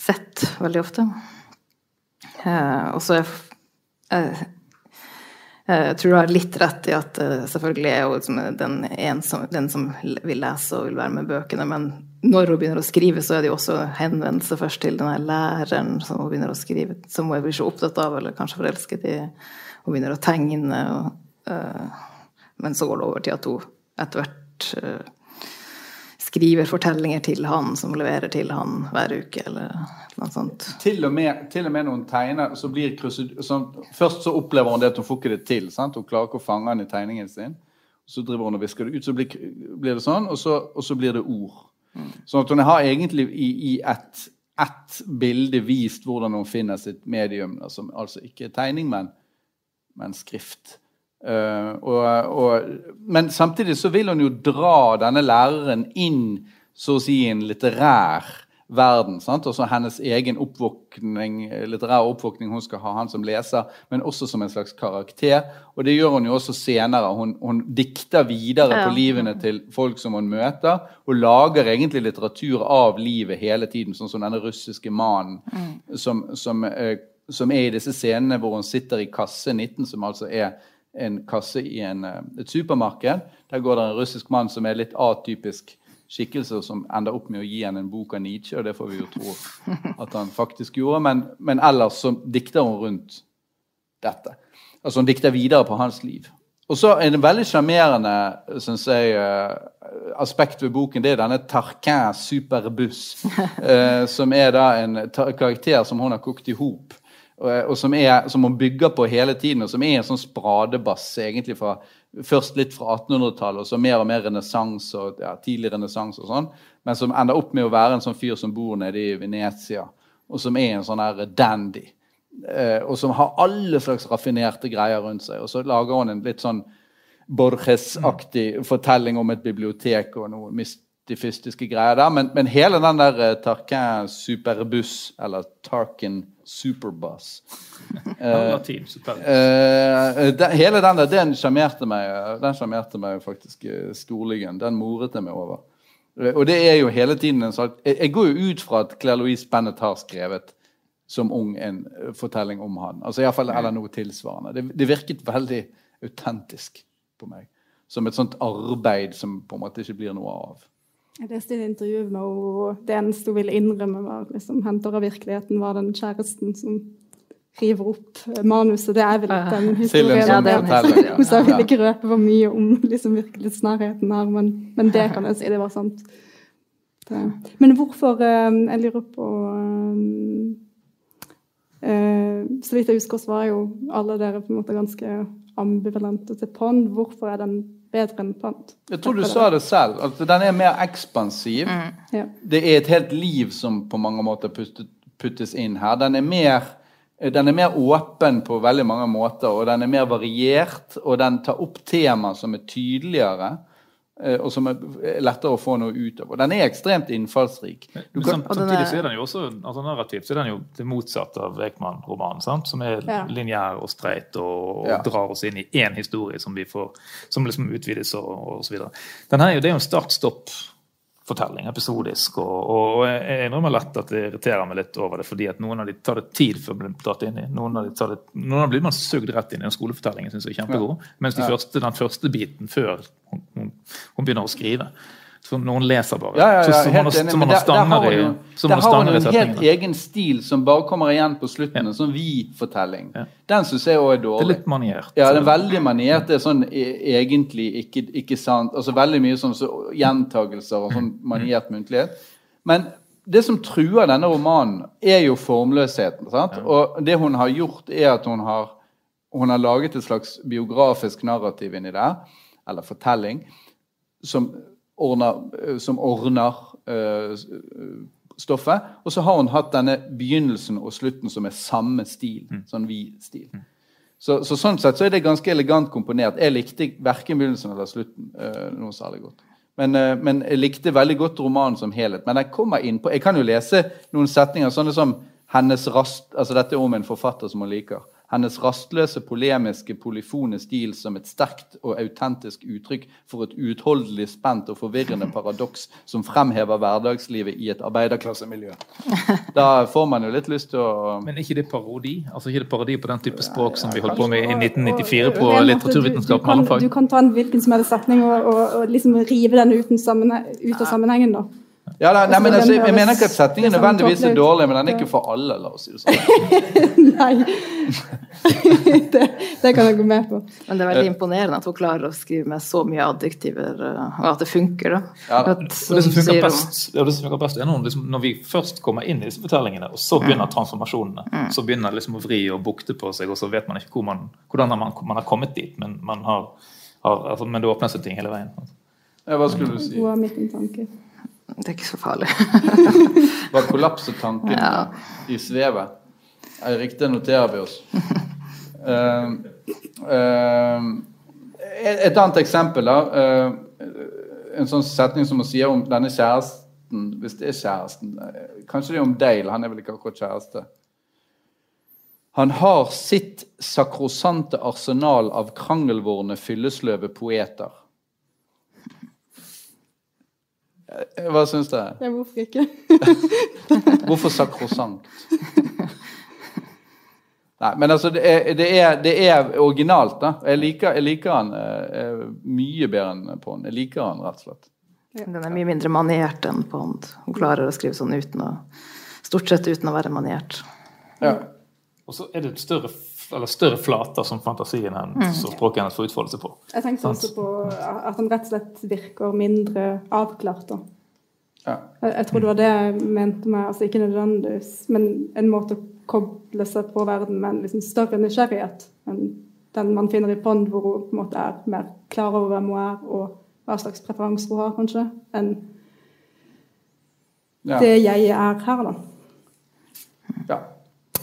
sett veldig ofte. Eh, og så er eh, jeg tror du har litt rett i at uh, selvfølgelig er hun den, som, den som vil lese og vil være med bøkene, men når hun begynner å skrive, så er det jo også henvendelse først til den læreren som hun begynner å skrive, som hun blir så opptatt av, eller kanskje forelsket i. Hun begynner å tegne, og, uh, men så går det over til at hun etter hvert uh, skriver fortellinger til han, som leverer til han hver uke, eller noe sånt. Til og med, til og med når hun tegner, så blir så, Først så opplever hun det at hun får ikke det til. Sant? Hun klarer ikke å fange han i tegningen sin. Så driver hun og visker det ut, så blir, blir det sånn, og så, og så, blir det ord. Mm. Sånn at hun har egentlig i, i ett et bilde vist hvordan hun finner sitt medium, som altså ikke er tegning, men, men skrift. Uh, og, og, men samtidig så vil hun jo dra denne læreren inn så å si i en litterær verden. Sant? Også hennes egen oppvåkning, litterær oppvåkning hun skal ha, han som leser, men også som en slags karakter. Og det gjør hun jo også senere. Hun, hun dikter videre ja. på livene til folk som hun møter, og lager egentlig litteratur av livet hele tiden, sånn som denne russiske mannen mm. som, som, uh, som, er i disse scenene hvor hun sitter i kasse 19, som altså er en kasse i en, eh, et supermarked. Der går det en russisk mann som er litt atypisk skikkelse, som ender opp med å gi henne en bok av Nietzsche, og det får vi jo tro at han faktisk gjorde. Men, men ellers så dikter hun rundt dette. Altså Hun dikter videre på hans liv. Og så er det veldig sjarmerende synes jeg, eh, aspekt ved boken. Det er denne Tarquin Superbuss, eh, som er da en karakter som hun har kokt i hop og som, er, som man bygger på hele tiden, og som er en sånn spradebass egentlig fra, først litt fra 1800-tallet, og så mer og mer renessanse og ja, tidlig renessanse og sånn, men som ender opp med å være en sånn fyr som bor nede i Venezia, og som er en sånn her dandy. Eh, og som har alle slags raffinerte greier rundt seg. Og så lager hun en litt sånn Borges-aktig fortelling om et bibliotek og noe mystifistiske greier der. Men, men hele den der uh, Tarquin Superbus, eller Tarkin Superbus. Uh, uh, uh, hele den der, den sjarmerte meg, meg faktisk uh, storligen. Den moret jeg meg over. Og det er jo hele tiden en sak jeg, jeg, går jo ut fra at Claire Louise Bennett har skrevet som ung en fortelling om han. Altså i fall, Eller noe tilsvarende. Det, det virket veldig autentisk på meg. Som et sånt arbeid som på en måte ikke blir noe av. Jeg leste et intervju med henne, det eneste hun ville innrømme, var liksom, henter av virkeligheten, var den kjæresten som river opp manuset. Det er vel den historien. Ja, det er hun sa hun ville ikke røpe for mye om liksom, virkelighetsnærheten her, men, men, det kan jeg si, det var sant. Det. Men hvorfor eh, Jeg lurer på uh, Så vidt jeg husker, så var jo alle dere på en måte ganske ambivalente til Pond. Hvorfor er den bedre enn pant. Jeg tror du sa det selv. at Den er mer ekspansiv. Mm. Ja. Det er et helt liv som på mange måter puttes inn her. Den er, mer, den er mer åpen på veldig mange måter, og den er mer variert. Og den tar opp temaer som er tydeligere. Eh, og som er lettere å få noe ut av. Og den er ekstremt innfallsrik. Men, kan, samtidig så er den jo også altså narrativt så er den jo det motsatte av Ekman-romanen. Som er ja. lineær og streit og, og ja. drar oss inn i én historie som, vi får, som liksom utvides og, og så videre. Den her, det er jo en start-stopp fortelling, episodisk. Og, og, jeg innrømmer lett at det irriterer meg litt over det, fordi at noen av de tar det tid før blir tatt inn i. Noen av de tar det, noen av blir man sugd rett inn i. Den skolefortellingen syns jeg er kjempegod. Mens de ja. første, den første biten før hun, hun, hun, begynner å skrive, Så noen leser bare. Ja, ja, Så, ja, så helt man enig. man der, stanger i jo, der har hun en helt egen stil som bare kommer igjen på slutten. En sånn vi-fortelling. Den syns jeg òg er dårlig. Det er litt maniert. Ja, det er veldig maniert. Det er sånn e- egentlig ikke, ikke sant. Altså veldig mye sånn så, gjentagelser og sånn maniert muntlighet. Men det som truer denne romanen, er jo formløsheten. sant? Og det hun har gjort, er at hun har, hun har laget et slags biografisk narrativ inni der, eller fortelling, som ordner, som ordner uh, eh, stoffet. Og så har hun hatt denne begynnelsen og slutten som er samme stil. Sånn vi-stil. Så, så sånn sett så er det ganske elegant komponert. Jeg likte verken begynnelsen eller slutten uh, noe særlig godt. Men, uh, men jeg likte veldig godt romanen som helhet. Men jeg kommer inn på Jeg kan jo lese noen setninger sånne som hennes rast... Altså dette er om en forfatter som hun liker. Hennes rastløse, polemiske, polyfone stil som et sterkt og autentisk uttrykk for et uutholdelig spent og forvirrende paradoks som fremhever hverdagslivet i et arbeiderklassemiljø. Da får man jo litt lyst til å Men er ikke det parodi? Altså ikke det parodi på den type språk som vi holdt på med i 1994 på litteraturvitenskap du, du, mellomfag? du kan ta en hvilken som helst setning og, og, og liksom rive den ut av sammenhengen, da. Ja, da, nei, men Altså, altså, Jeg mener ikke at settingen liksom nødvendigvis er dårlig, men den er ikke for alle. la oss si det sånn. Nei. det, det kan jeg gå med på. Men det er veldig imponerende at hun klarer å skrive med så mye adjektiver, eh, og at det funker. da. Ja, da. At, Og det som funker best, ja, det som funker best er når, liksom, når vi først kommer inn i disse fortellingene, og så begynner transformasjonene. Så begynner liksom å vri og bukte på seg, og så vet man ikke hvor man, hvordan man, man har kommet dit. Men, man har, har, altså, men det åpner seg ting hele veien. Ja, Hva skulle du si? Hun har midt en tanke. Det er ikke så farlig. Var kollapsetanken Ja. i svevet? Er riktig? Noterer vi oss. Uh, uh, et annet eksempel, da. Uh, en sånn setning som hun sier om denne kjæresten, hvis det er kjæresten eh, Kanskje det er om Dale, han er vel ikke akkurat kjæreste. Han har sitt sakrosante arsenal av krangelvorne, fyllesløve poeter. Eh, Hva syns dere? Ja, hvorfor ikke? Hvorfor sakrosant? Nei, men altså, det er, det er, det er originalt, da. Jeg liker, jeg liker han eh, mye bedre enn Pond. Jeg liker han rett og slett. Den er mye mindre maniert enn Pond. Hun klarer å skrive sånn uten å Stort sett uten å være maniert. Ja. Og så er det et større, eller større flater som fantasien hennes og språket hennes får utfolde seg på. Jeg tenkte også på at han rett og slett virker mindre avklart. da. Ja. Jeg, jeg tror det var det jeg mente med altså Ikke nødvendigvis, men en måte å koble seg på verden med en liksom større nysgjerrighet enn den man finner i Pond, hvor hun på en måte er mer klar over hvem hun er, og hva slags preferanser hun har, kanskje, enn Ja. det jeg er her, da. ja.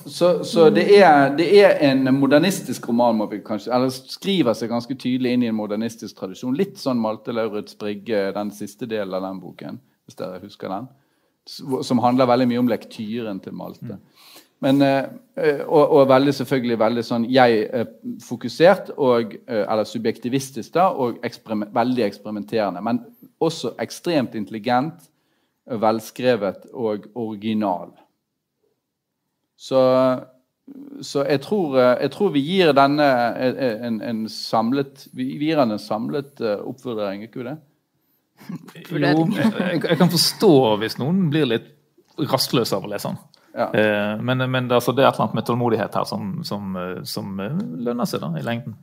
Så, så det, er, det er en modernistisk roman, må vi kanskje Eller skriver seg ganske tydelig inn i en modernistisk tradisjon. Litt sånn Malte Lauritz Brigge, den siste delen av den boken, hvis dere husker den. Som handler veldig mye om lektyren til Malte. Men, eh, og, og veldig selvfølgelig veldig sånn jeg-fokusert, eh, eller subjektivistisk, da, og eksperiment, veldig eksperimenterende. Men også ekstremt intelligent, velskrevet og original. Så, så jeg, tror, eh, jeg tror vi gir denne en, en, en samlet Vi gir den en samlet eh, oppvurdering, ikke vi det? Jo, jeg, jeg kan forstå hvis noen blir litt rastløse av å lese den. Ja. Eh, Men, men det, altså, det er et eller annet med tålmodighet her som, som, eh, som eh, lønner seg da, i lengden.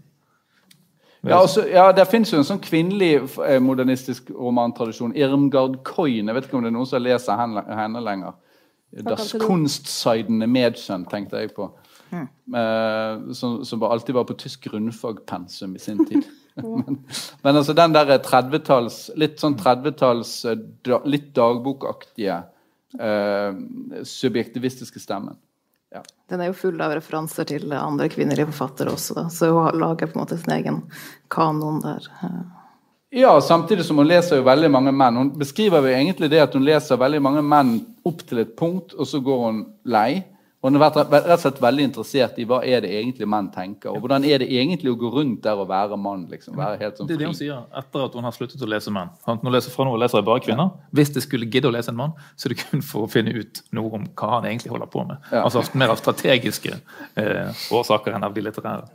Ja, også, ja, Det fins jo en sånn kvinnelig eh, modernistisk romantradisjon. Irmgard Coyne. Jeg vet ikke om det er noen som leser henne, henne lenger. Das du. Mädchen, tenkte jeg på. Eh, som, som alltid var på tysk grunnfagpensum i sin tid. men, men altså den der 30-talls Litt sånn 30-talls eh, da, litt dagbokaktige eh, subjektivistiske stemmen. Ja. Den er jo full av referanser til andre kvinnelige forfattere også, da. så hun lager på en måte sin egen kanon der. Ja, samtidig som hun leser jo veldig mange menn. Hun beskriver jo egentlig det at hun leser veldig mange menn opp til et punkt, og så går hun lei. Og hun har vært rett og slett veldig interessert i hva er det egentlig menn tenker. Og hvordan er det egentlig å gå rundt der og være mann? liksom, være helt sånn fri. Det er det hun sier etter at hun har sluttet å lese menn. Nå leser, fra nå leser jeg bare kvinner. Hvis jeg skulle gidde å lese en mann, så er det kun for å finne ut noe om hva han egentlig holder på med. Ja. Altså Mer av strategiske eh, årsaker enn av de litterære.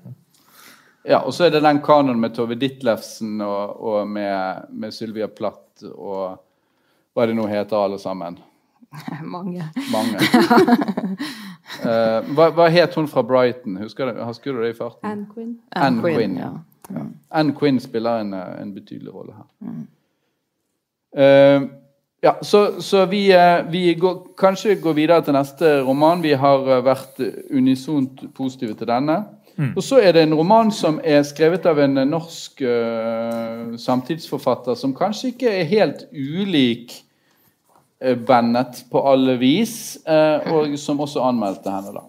Ja, og så er det den kanonen med Tove Ditlevsen og, og med, med Sylvia Platt og hva det nå heter, alle sammen. Mange. Mange. uh, hva, hva het hun fra Brighton? Husker du, husker du det i farten? Anne Quinn. Anne Quinn, Quinn, ja. Anne Quinn spiller en, eh, en betydelig rolle her. Eh, ja, så, så vi, vi går, kanskje går videre til neste roman. Vi har vært unisont positive til denne. Og så er det en roman som er skrevet av en norsk uh, samtidsforfatter som kanskje ikke er helt ulik uh, Bennett på alle vis, uh, og som også anmeldte henne, da.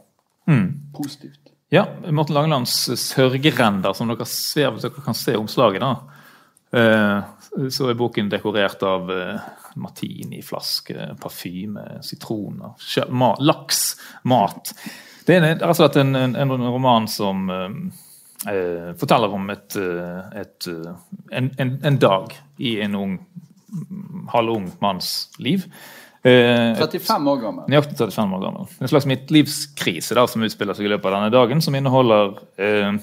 Mm. Positivt. Ja, Morten Langelands 'Sørgerender', som dere ser hvis dere kan se omslaget. da. Så er boken dekorert av martiniflaske, parfyme, sitroner, laks, mat. Det er rett og slett en, en, en roman som eh, eh, forteller om et, eh, et, eh, en, en, en dag i en ung, halvung manns liv. Eh, 35 år gammel. Nøyaktig 35 år gammel. En slags midtlivskrise da, som utspiller seg i løpet av denne dagen, som inneholder eh,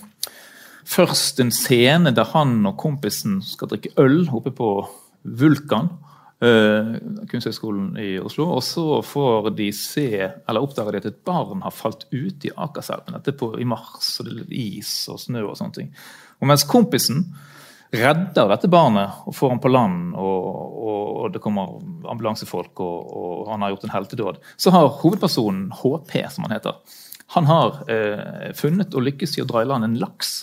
først en scene der han og kompisen skal drikke øl oppe på Vulkan. Eh, Kunsthøgskolen i Oslo. Og så får de se, eller oppdager de at et barn har falt ut i Akerselven. Dette i mars, og det er is og snø og sånne ting. Og mens kompisen redder dette barnet og får ham på land, og, og, og det kommer ambulansefolk, og, og han har gjort en heltedåd, så har hovedpersonen, HP som han heter, han har eh, funnet og lykkes i å dra i land en laks.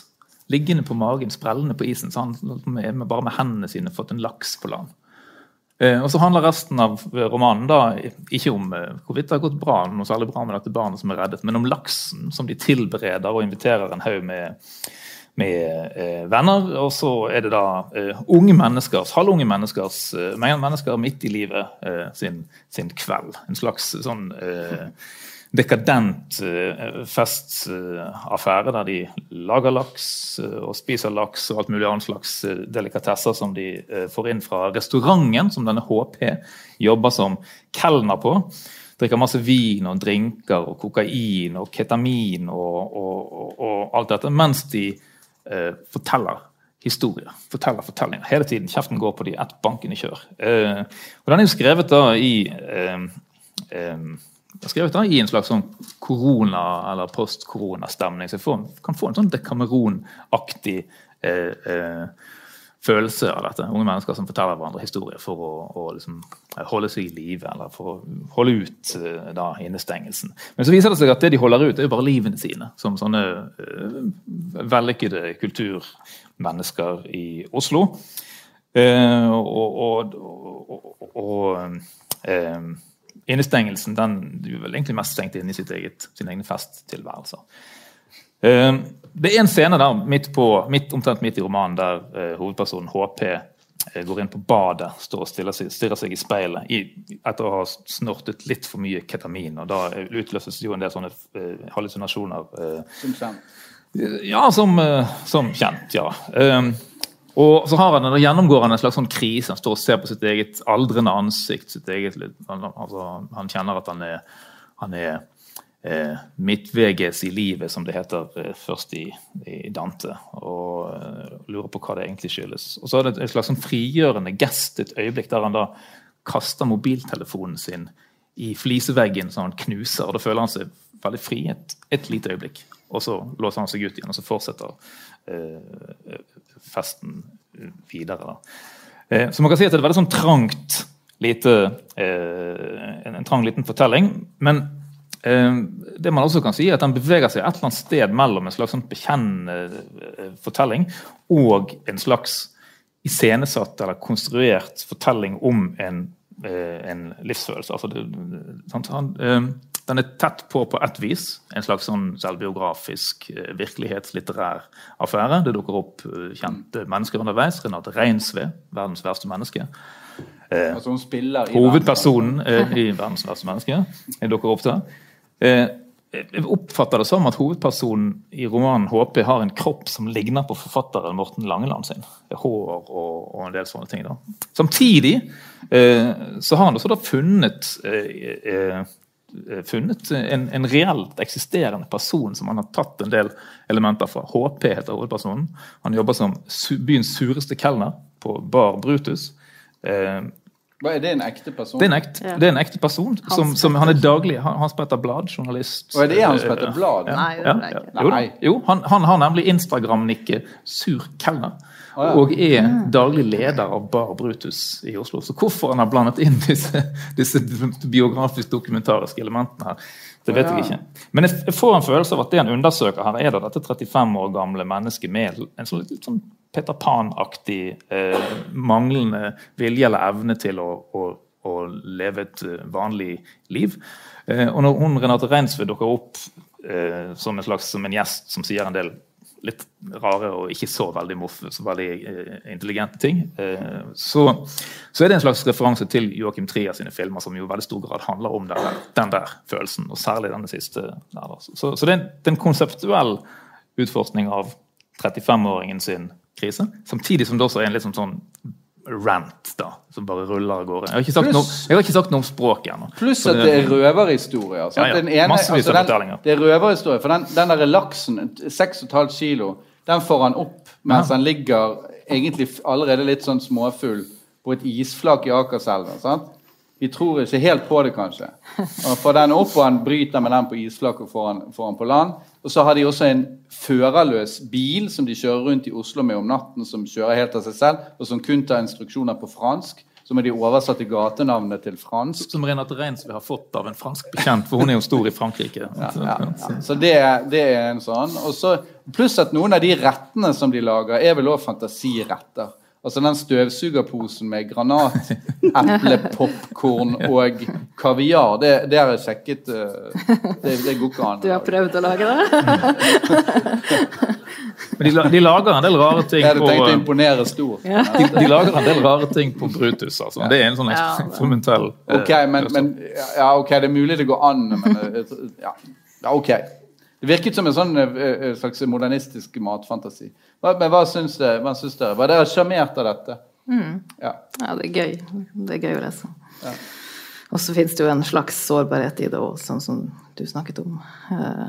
Liggende på magen, sprellende på isen. Så han med, bare med hendene sine fått en laks på land. Eh, og så handler resten av romanen da ikke om eh, hvorvidt det har gått bra, noe særlig bra med dette barnet som er reddet, men om laksen som de tilbereder og inviterer en haug med med eh, venner. Og så er det da eh, unge menneskers, halvunge menneskers eh, mennesker midt i livet eh, sin, sin, kveld. En slags sånn eh, dekadent eh, festaffære der de lager laks eh, og spiser laks og alt mulig annet slags eh, delikatesser som de får inn fra restauranten som denne HP jobber som kelner på. Drikker masse vin og drinker og kokain og ketamin og, og, og, og alt dette. Mens de eh, forteller historier. Forteller fortellinger. Hele tiden. Kjeften går på de ett i kjør. Eh, og den er jo skrevet da i eh, skrevet da i en slags sånn korona- eller post-korona-stemning. Så jeg får, kan få en sånn Dekameron-aktig eh, eh, følelse av dette. Unge mennesker som forteller hverandre historier for å, å liksom holde seg i live, eller for å holde ut eh, da, innestengelsen. Men så viser det seg at det de holder ut, er jo bare livene sine, som sånne uh, vellykkede kulturmennesker i Oslo. Uh, og, og, og, og uh, innestengelsen den er vel egentlig mest stengt inn i sitt eget, sin egen festtilværelse. Uh, det er en scene der midt, på, midt, omtrent midt i romanen der uh, hovedpersonen HP uh, går inn på badet, står og stirrer seg, stirrer seg i speilet i, etter å ha snortet litt for mye ketamin. og Da utløses jo en del sånne hallusinasjoner. Som kjent. Ja, som, som kjent, ja. Og så har han, gjennomgår han en slags sånn krise. Han står og ser på sitt eget aldrende ansikt. sitt eget, altså, Han kjenner at han er, han er eh, midtveges i livet, som det heter eh, først i, i, Dante. Og eh, lurer på hva det egentlig skyldes. Og så er det et slags sånn frigjørende gest, et øyeblikk der han da kaster mobiltelefonen sin i fliseveggen som han knuser. og Da føler han seg veldig fri et, et lite øyeblikk. Og så låser han seg ut igjen, og så fortsetter eh, festen videre. Eh, så man kan si at det er veldig sånn trangt lite eh, en, trang liten fortelling. Men eh, det man også kan si er at den beveger seg et eller annet sted mellom en slags sånn bekjennende eh, fortelling og en slags iscenesatt eller konstruert fortelling om en, eh, en livsfølelse. Altså det, sant? Han, den er tett på på ett vis. En slags sånn selvbiografisk, virkelighetslitterær affære. Det dukker opp kjente mennesker underveis. Renate Reinsve, verdens verste menneske. Eh, altså hun spiller i Hovedpersonen eh, i 'Verdens verste menneske' dukker opp der. Eh, jeg oppfatter det som at hovedpersonen i romanen 'HP' har en kropp som ligner på forfatteren Morten Langeland sin. Hår og, og en del sånne ting. da. Samtidig eh, så har han også da funnet eh, eh, funnet en, en, reelt eksisterende person som han har tatt en del elementer fra. HP heter hovedpersonen. Han jobber som byens sureste kelner på Bar Brutus. Eh, hva Er det en ekte person? Det er en ekte, ja. er en ekte person. Som, som, han er daglig Hans Petter Blad, journalist. Og er det Hans Petter Blad? Ja. Nei, det er det ikke. Jo, jo han, han, har nemlig Instagram-nikket Sur kelner. Og er daglig leder av Bar Brutus i Oslo. Så hvorfor han har blandet inn disse, disse biografisk-dokumentariske elementene her, det vet jeg ikke. Men jeg får en følelse av at det han undersøker her, er da dette 35 år gamle mennesket med en sånn litt sånn Peter Pan-aktig eh, manglende vilje eller evne til å, å, å leve et eh, vanlig liv. Eh, og når hun Renate Reinsve dukker opp eh, som en slags som en gjest som sier en del litt rare og ikke så veldig moffe, så veldig eh, intelligente ting, eh, så, så, er det en slags referanse til Joachim Trier sine filmer, som jo i veldig stor grad handler om den den der følelsen, og særlig denne siste. Der, så, så det er en konseptuell utforskning av 35-åringen sin krise. Samtidig som det også er en litt sånn, sånn rant da, som bare ruller av gårde. Jeg har ikke sagt, noe, har ikke sagt noe om språk ennå. Pluss at det er røverhistorier. Ja, ja. Ene, Massevis av altså, den, Det er røverhistorier, for den, den der laksen, 6,5 kilo, den får han opp mens ja. han ligger egentlig allerede litt sånn småfull på et isflak i Akerselva. Vi tror ikke helt på det, kanskje. Og får den opp, og han bryter med den på isflaket og får han, får han på land. Og så har de også en førerløs bil som de kjører rundt i Oslo med om natten, som kjører helt av seg selv, og som kun tar instruksjoner på fransk. Så må de oversatte gatenavnene til fransk. Som Renate Reinsve har fått av en fransk bekjent, for hun er jo stor i Frankrike. Ja, ja, ja. Så det, det, er en sånn. Også, pluss at noen av de rettene som de lager, er vel òg fantasiretter. Altså den støvsugerposen med granat, eple, popkorn og kaviar, det, det har jeg sjekket. Eh, det, det går ikke an. Du har prøvd å lage det? Men de, de, lager en del rare ting på Jeg å imponere stort. Ja. De, de, lager en del rare ting på Brutus. Altså. Det er en sånn eksperimentell ja, ok, men, men, ja, ok, det er mulig det går an, men eh, ja, ok. Det virket som en sånn slags modernistisk matfantasi. Hva, men? Hva syns dere? Var dere sjarmert av dette? Mm. Ja. ja. det er gøy. Det er gøy å lese. Ja. Og så fins det jo en slags sårbarhet i det òg, sånn som du snakket om. Uh,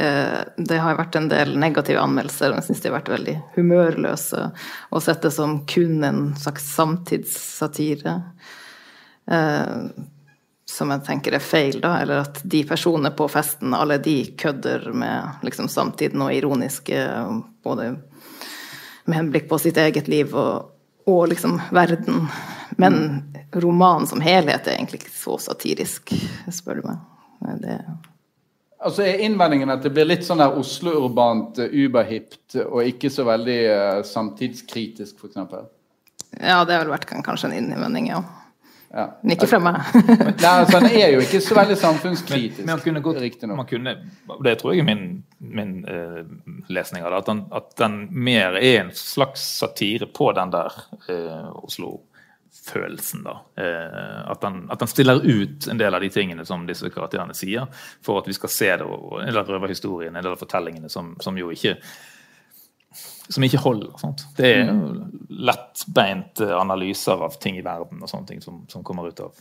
uh, det har vært en del negative anmeldelser, og jeg syns de har vært veldig humørløse. Og sett det som kun en slags samtidssatire. Uh, som jeg tenker er feil, da. Eller at de personene på festen, alle de kødder med liksom, samtiden og ironiske Både med henblikk på sitt eget liv og, og liksom verden. Men romanen som helhet er egentlig ikke så satirisk, spør du meg. Det Altså Er innvendingen at det blir litt sånn der Oslo-urbant, uh, uberhipt og ikke så veldig uh, samtidskritisk, f.eks.? Ja, det har vel vært kanskje en innvending, ja. Ja. Men ikke fra meg. Nei, altså, Han er jo ikke så veldig samfunnskritisk. Men, men kunne gått, man kunne, Det tror jeg er min, min uh, lesning av det. At den, at den, mer er en slags satire på den der uh, Oslo-følelsen. da. Uh, at, han, at, han, stiller ut en del av de tingene som disse karakterene sier, for at vi skal se det, og en del av røverhistorien, en del av fortellingene som, som jo ikke som ikke holder. Sant? Det er mm. lettbeinte analyser av ting i verden og sånne ting som, som kommer ut av,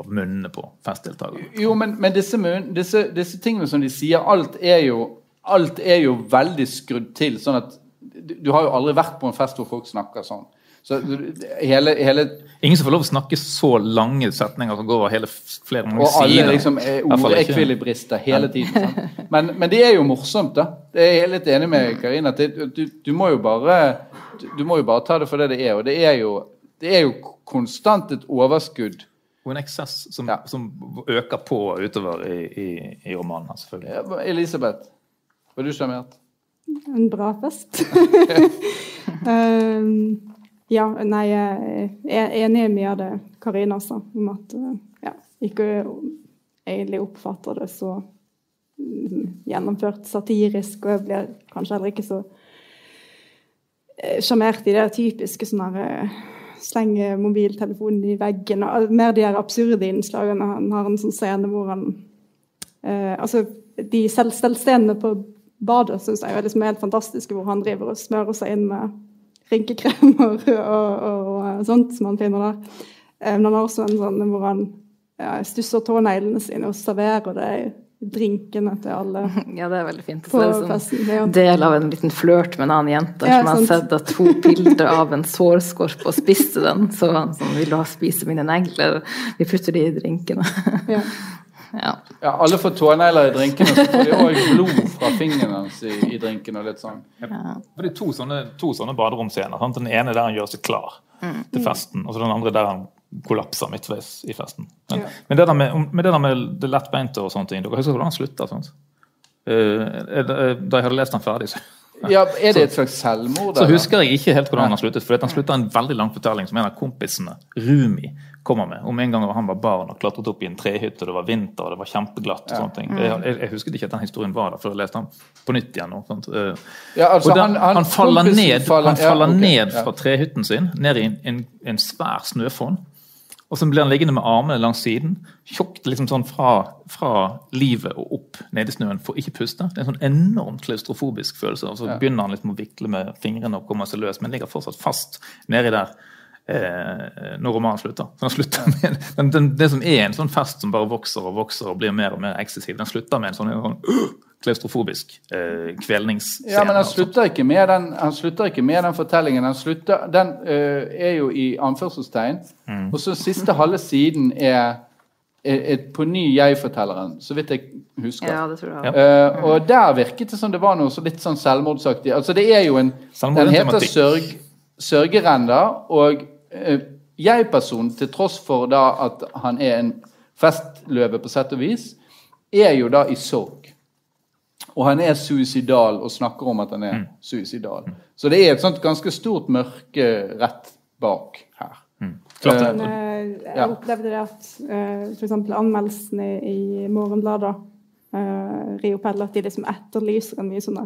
av munnene på festdeltakerne. Jo, men, men disse, disse, disse, tingene som de sier, alt er, jo, alt er jo veldig skrudd til. sånn at Du har jo aldri vært på en fest hvor folk snakker sånn. Så hele, hele Ingen som får lov å snakke så lange setninger som går over hele flere mange sider. Og alle liksom er ordekvilibrister hele tiden. Men, men, det er jo morsomt, da. Det er jeg litt enig med Karina. Du, du, må jo bare du må jo bare ta det for det det er. Og det er jo, det er jo konstant et overskudd. Og en eksess som, ja. som øker på utover i, i, i romanen. selvfølgelig. Elisabeth, var du sjarmert? En bra fest. um, Ja, nei, jeg er enig i mye av det Karina sa, om at eh, ja, ikke egentlig oppfatter det så mm, gjennomført satirisk, og jeg blir kanskje heller ikke så eh, sjarmert i det typiske sånn her eh, slenge mobiltelefonen i veggen. og Mer de her absurde innslagene. Han har en sånn scene hvor han eh, Altså, de selv, selvscenene på badet syns jeg er liksom helt fantastiske, hvor han driver og smører seg inn med rynkekremer og, og, og, sånt som han finner der. Eh, men han har også en sånn hvor han ja, stusser tåneglene sine og serverer det drinkene til alle Ja, det er veldig fint. Så er det sånn festen. Ja. del av en liten flørt med en annen jente Ja, som har sett at hun bilder av en sårskorpe og spiste den. Så han sånn, vil du ha spise mine negler? Vi putter de i drinkene. Ja. ja. Ja, alle får tånegler i drinkene, så får de òg blod fra fingrene i, i drinken. og litt sånn. Ja. det er to sånne, to sånne baderomscener. Sant? Den ene der han gjør seg klar til festen, og så den andre der han kollapser midtveis i festen. Men, Ja. men det der med, med det der med det lettbeinte og sånne ting, dere husker hvordan han slutta? Sant? Eh, det- da jeg hadde lest den ferdig, så, Ja, Er det et slags selvmord? så så husker jeg ikke helt hvordan han sluttet. For han slutta en veldig lang fortelling som en av kompisene, Rumi, kommer med. Om en gang han var barn og klatret opp i en trehytte, og det var vinter og det var kjempeglatt. og sånne ting. Jeg, jeg, jeg husket ikke at den historien var der før jeg leste den på nytt igjen. Og? Eh, Ja, altså, og den, han- han, han- faller ned, faller- han ja, okay, ok, ned fra trehytten sin, ned i en, en, en svær snøfonn. Og så blir han liggende med armene langs siden, tjukt liksom sånn fra, fra livet og opp ned i snøen, for ikke puste. Det er en sånn enormt klaustrofobisk følelse. Og så begynner han liksom å vikle med fingrene og komme seg løs, men ligger fortsatt fast nedi der når romanen slutter. Så den slutter med den, den, Det som er en sånn fest som bare vokser og vokser og blir mer og mer eksessiv, den slutter med en sånn, en sånn klaustrofobisk eh, kvelningsscene. Ja, men han slutter ikke med den, han slutter ikke med den fortellingen. Den, slutter, den eh, er jo i anførselstegn. Mm. Og så siste halve siden er, er på ny jeg-fortelleren, så vidt jeg husker. ja, det tror jeg. Ja. Uh, og der virket det som det var noe så litt sånn selvmordsaktig. Altså det er jo en Den heter sørg, Sørgerender, og eh, jeg-personen, til tross for da at han er en festløve på sett og vis, er jo da i sorg. Og han er suicidal og snakker om at han er suicidal. Så det er et sånt ganske stort mørke rett bak her. Klart Eh. Men eh, jeg opplevde det at uh, f.eks. anmeldelsene i, Morgenbladet, uh, rir opp at de liksom etterlyser en mye sånn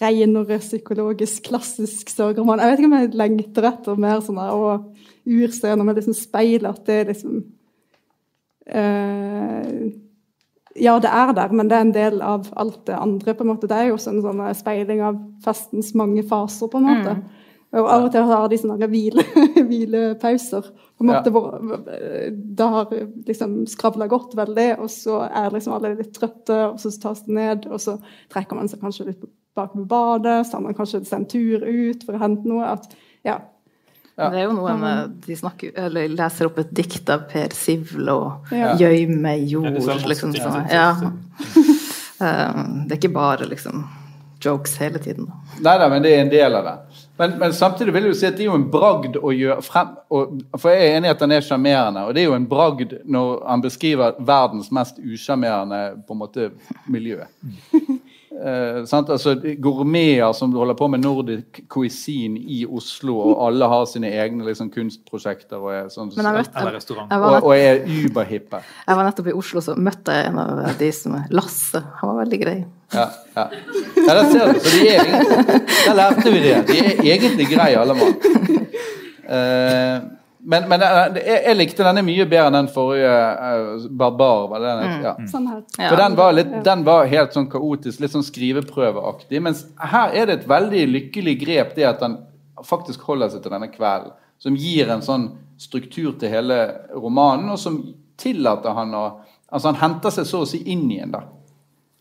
renere psykologisk, klassisk sorgroman. Jeg vet ikke om jeg lengter etter mer sånn der, og urscener med liksom speil, at det er liksom uh, Ja, det er der, men det er en del av alt det andre. på en måte. Det er jo også en sånn speiling av festens mange faser, på en måte. Og av og til har de sånne hvile, hvilepauser. på en Ja. måte hvor Det har liksom skravla godt veldig, og så er liksom alle litt trøtte, og så tas det ned, og så trekker man seg kanskje litt bak på badet, så har man kanskje sendt tur ut for å hente noe. At, ja. Ja. Det er jo noe med De snakker, eller leser opp et dikt av Per Sivl og Ja. gjøyme jord. Ja, det er liksom, sånn. ja. ja. Eh, Det er ikke bare liksom jokes hele tiden. Nei da, men det er en del av det. Men, men samtidig vil jeg jo si at det er jo en bragd å gjøre frem og, For jeg er enig i at han er sjarmerende, og det er jo en bragd når han beskriver verdens mest usjarmerende miljø. Eh, sant? Altså, gourmeter som holder på med nordic cuisine i Oslo, og alle har sine egne liksom, kunstprosjekter og er sånn jeg, møtte, Eller jeg, restaurant. og, og er uberhippe. jeg var nettopp i Oslo, så møtte jeg en av de som er Lasse. Han var veldig grei. Ja, ja. ja, der ser du. Så de er egentlig, der lærte vi det. De er egentlig greie, alle mann. Eh, men men jeg, jeg likte denne mye bedre enn den forrige uh, Barbar. Var det den, ja. Sånn. Ja. For den var, litt, den var helt sånn kaotisk, litt sånn skriveprøveaktig. Mens her er det et veldig lykkelig grep, det at han faktisk holder seg til denne kvelden. Som gir en sånn struktur til hele romanen, og som tillater han å Altså, han henter seg så å si inn igjen, da.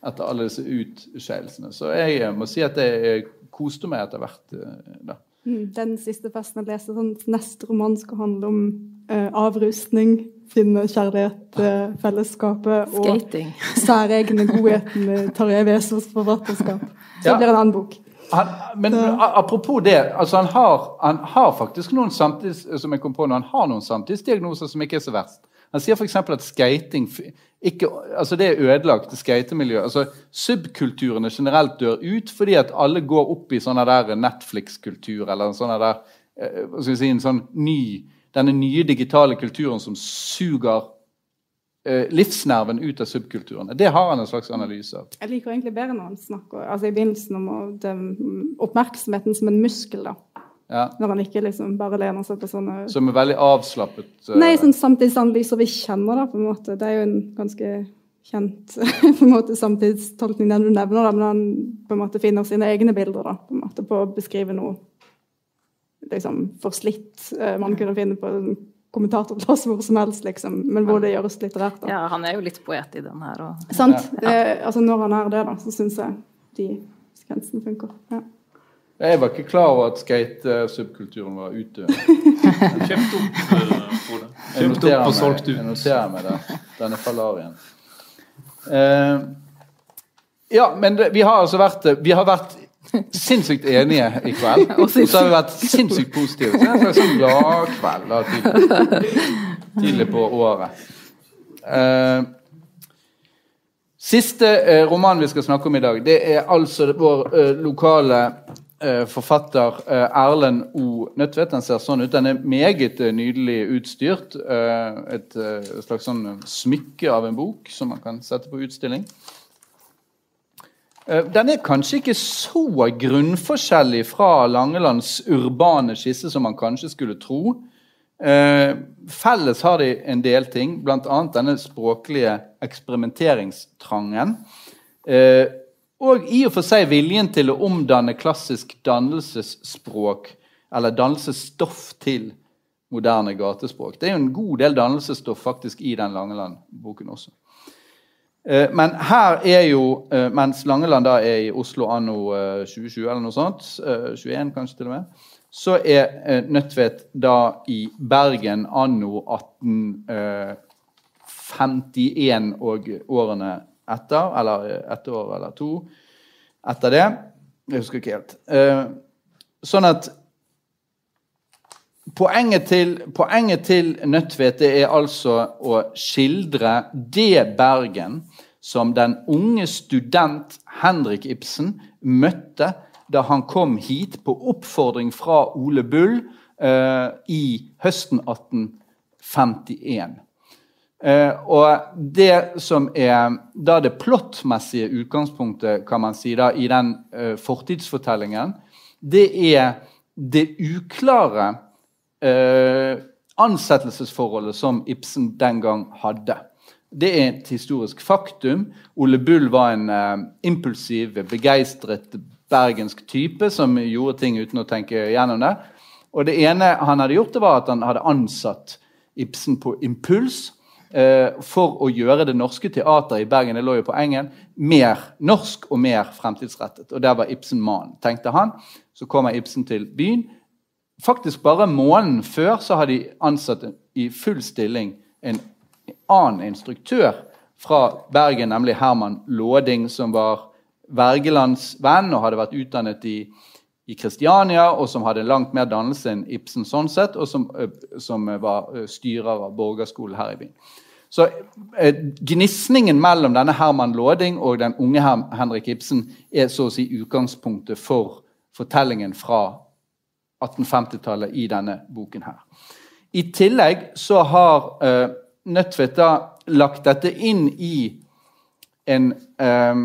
Etter alle disse utskeielsene. Så jeg eh, må si at jeg eh, koste meg etter hvert. eh, da. Mm, Den siste festen jeg leste, sånn, neste roman skal handle om eh, avrustning, finne kjærlighet, eh, fellesskapet og Skating. særegne godheten med Tarjei Vesaas forfatterskap. Så Ja. blir det en annen bok. Han, men apropos det, altså han har, han har faktisk noen samtids, som jeg kom på nå, han har noen samtidsdiagnoser som ikke er så verst. Han sier f.eks. at skating ikke, altså det er ødelagt, skatemiljø. Altså, subkulturene generelt dør ut fordi at alle går opp i sånne der Netflix-kultur, eller en der eh, hva skal vi si, en sånn ny, denne nye digitale kulturen som suger eh, livsnerven ut av subkulturene. Det har han en slags analyse av. Jeg liker egentlig bedre når han snakker altså i begynnelsen om oppmerksomheten som en muskel. da. Ja. Når han ikke liksom bare lener seg på sånne Som er veldig avslappet. Uh... Nei, sånn samtidsanalyser vi kjenner, da, på en måte. Det er jo en ganske kjent på en måte samtidstolkning, den du nevner, da, men han på en måte finner sine egne bilder da, på en måte på å beskrive noe liksom forslitt. Eh, Man kunne finne på en kommentatorplass hvor som helst, liksom, men hvor det gjøres litterært. da. Ja, han er jo litt poet i den her. Og... Sant? Eh, altså Når han er det, da, så syns jeg de skrensene funker. Ja. Jeg var ikke klar over at skate-subkulturen var utdøende. Kjøpt opp, eh, Frode. Kjøpt opp og solgt ut. Jeg noterer meg det. Denne falarien. Uh, ja, men det, vi har altså vært Vi har vært sinnssykt enige i kveld. Og så har vi vært sinnssykt positive. Så det er en slags sånn gladkveld tidlig, tidlig på året. Uh, siste eh, roman vi skal snakke om i dag, det er altså vår eh, lokale eh, forfatter eh, Erlend O. Nødtvedt. Den ser sånn ut. Den er meget eh, nydelig utstyrt. Eh, et eh, slags sånn smykke av en bok som man kan sette på utstilling. Eh, Den er kanskje ikke så grunnforskjellig fra Langelands urbane skisse som man kanskje skulle tro. Eh, felles har de en del ting, bl.a. denne språklige eksperimenteringstrangen. Eh, og i og for seg viljen til å omdanne klassisk dannelsesspråk, eller dannelsesstoff, til moderne gatespråk. Det er jo en god del dannelsesstoff faktisk i den Langeland-boken også. Eh, Men her er jo, eh, mens Langeland da er i Oslo anno eh, 2020, eller noe sånt, eh, 21 kanskje til og med, så er eh, Nødtvedt da i Bergen anno 1851 og årene etter, eller et ett år eller to etter det. Jeg husker ikke helt. Eh, Sånn at Poenget til, poenget til Nødtvedt er altså å skildre det Bergen som den unge student Henrik Ibsen møtte da han kom hit på oppfordring fra Ole Bull eh, i høsten 1851. Eh, og det som er da det plottmessige utgangspunktet kan man si da, i den eh, fortidsfortellingen, det er det uklare eh, ansettelsesforholdet som Ibsen den gang hadde. Det er et historisk faktum. Ole Bull var en eh, impulsiv, begeistret bergensk type som gjorde ting uten å tenke gjennom det. Og det ene han hadde gjort, det var at han hadde ansatt Ibsen på impuls for å gjøre det norske teateret i Bergen det lå jo på engen, mer norsk og mer fremtidsrettet. Og der var Ibsen mannen, tenkte han. Så kommer Ibsen til byen. Faktisk bare måneden før så har de ansatt i full stilling en annen instruktør fra Bergen, nemlig Herman Låding, som var Wergelands venn og hadde vært utdannet i, i Kristiania, og som hadde langt mer dannelse enn Ibsen sånn sett, og som, som var styrer av borgerskolen her i byen. Så eh, Gnisningen mellom denne Herman Låding og den unge Henrik Ibsen er så å si utgangspunktet for fortellingen fra 1850-tallet i denne boken her. I tillegg så har eh, Nødtvedt lagt dette inn i en eh,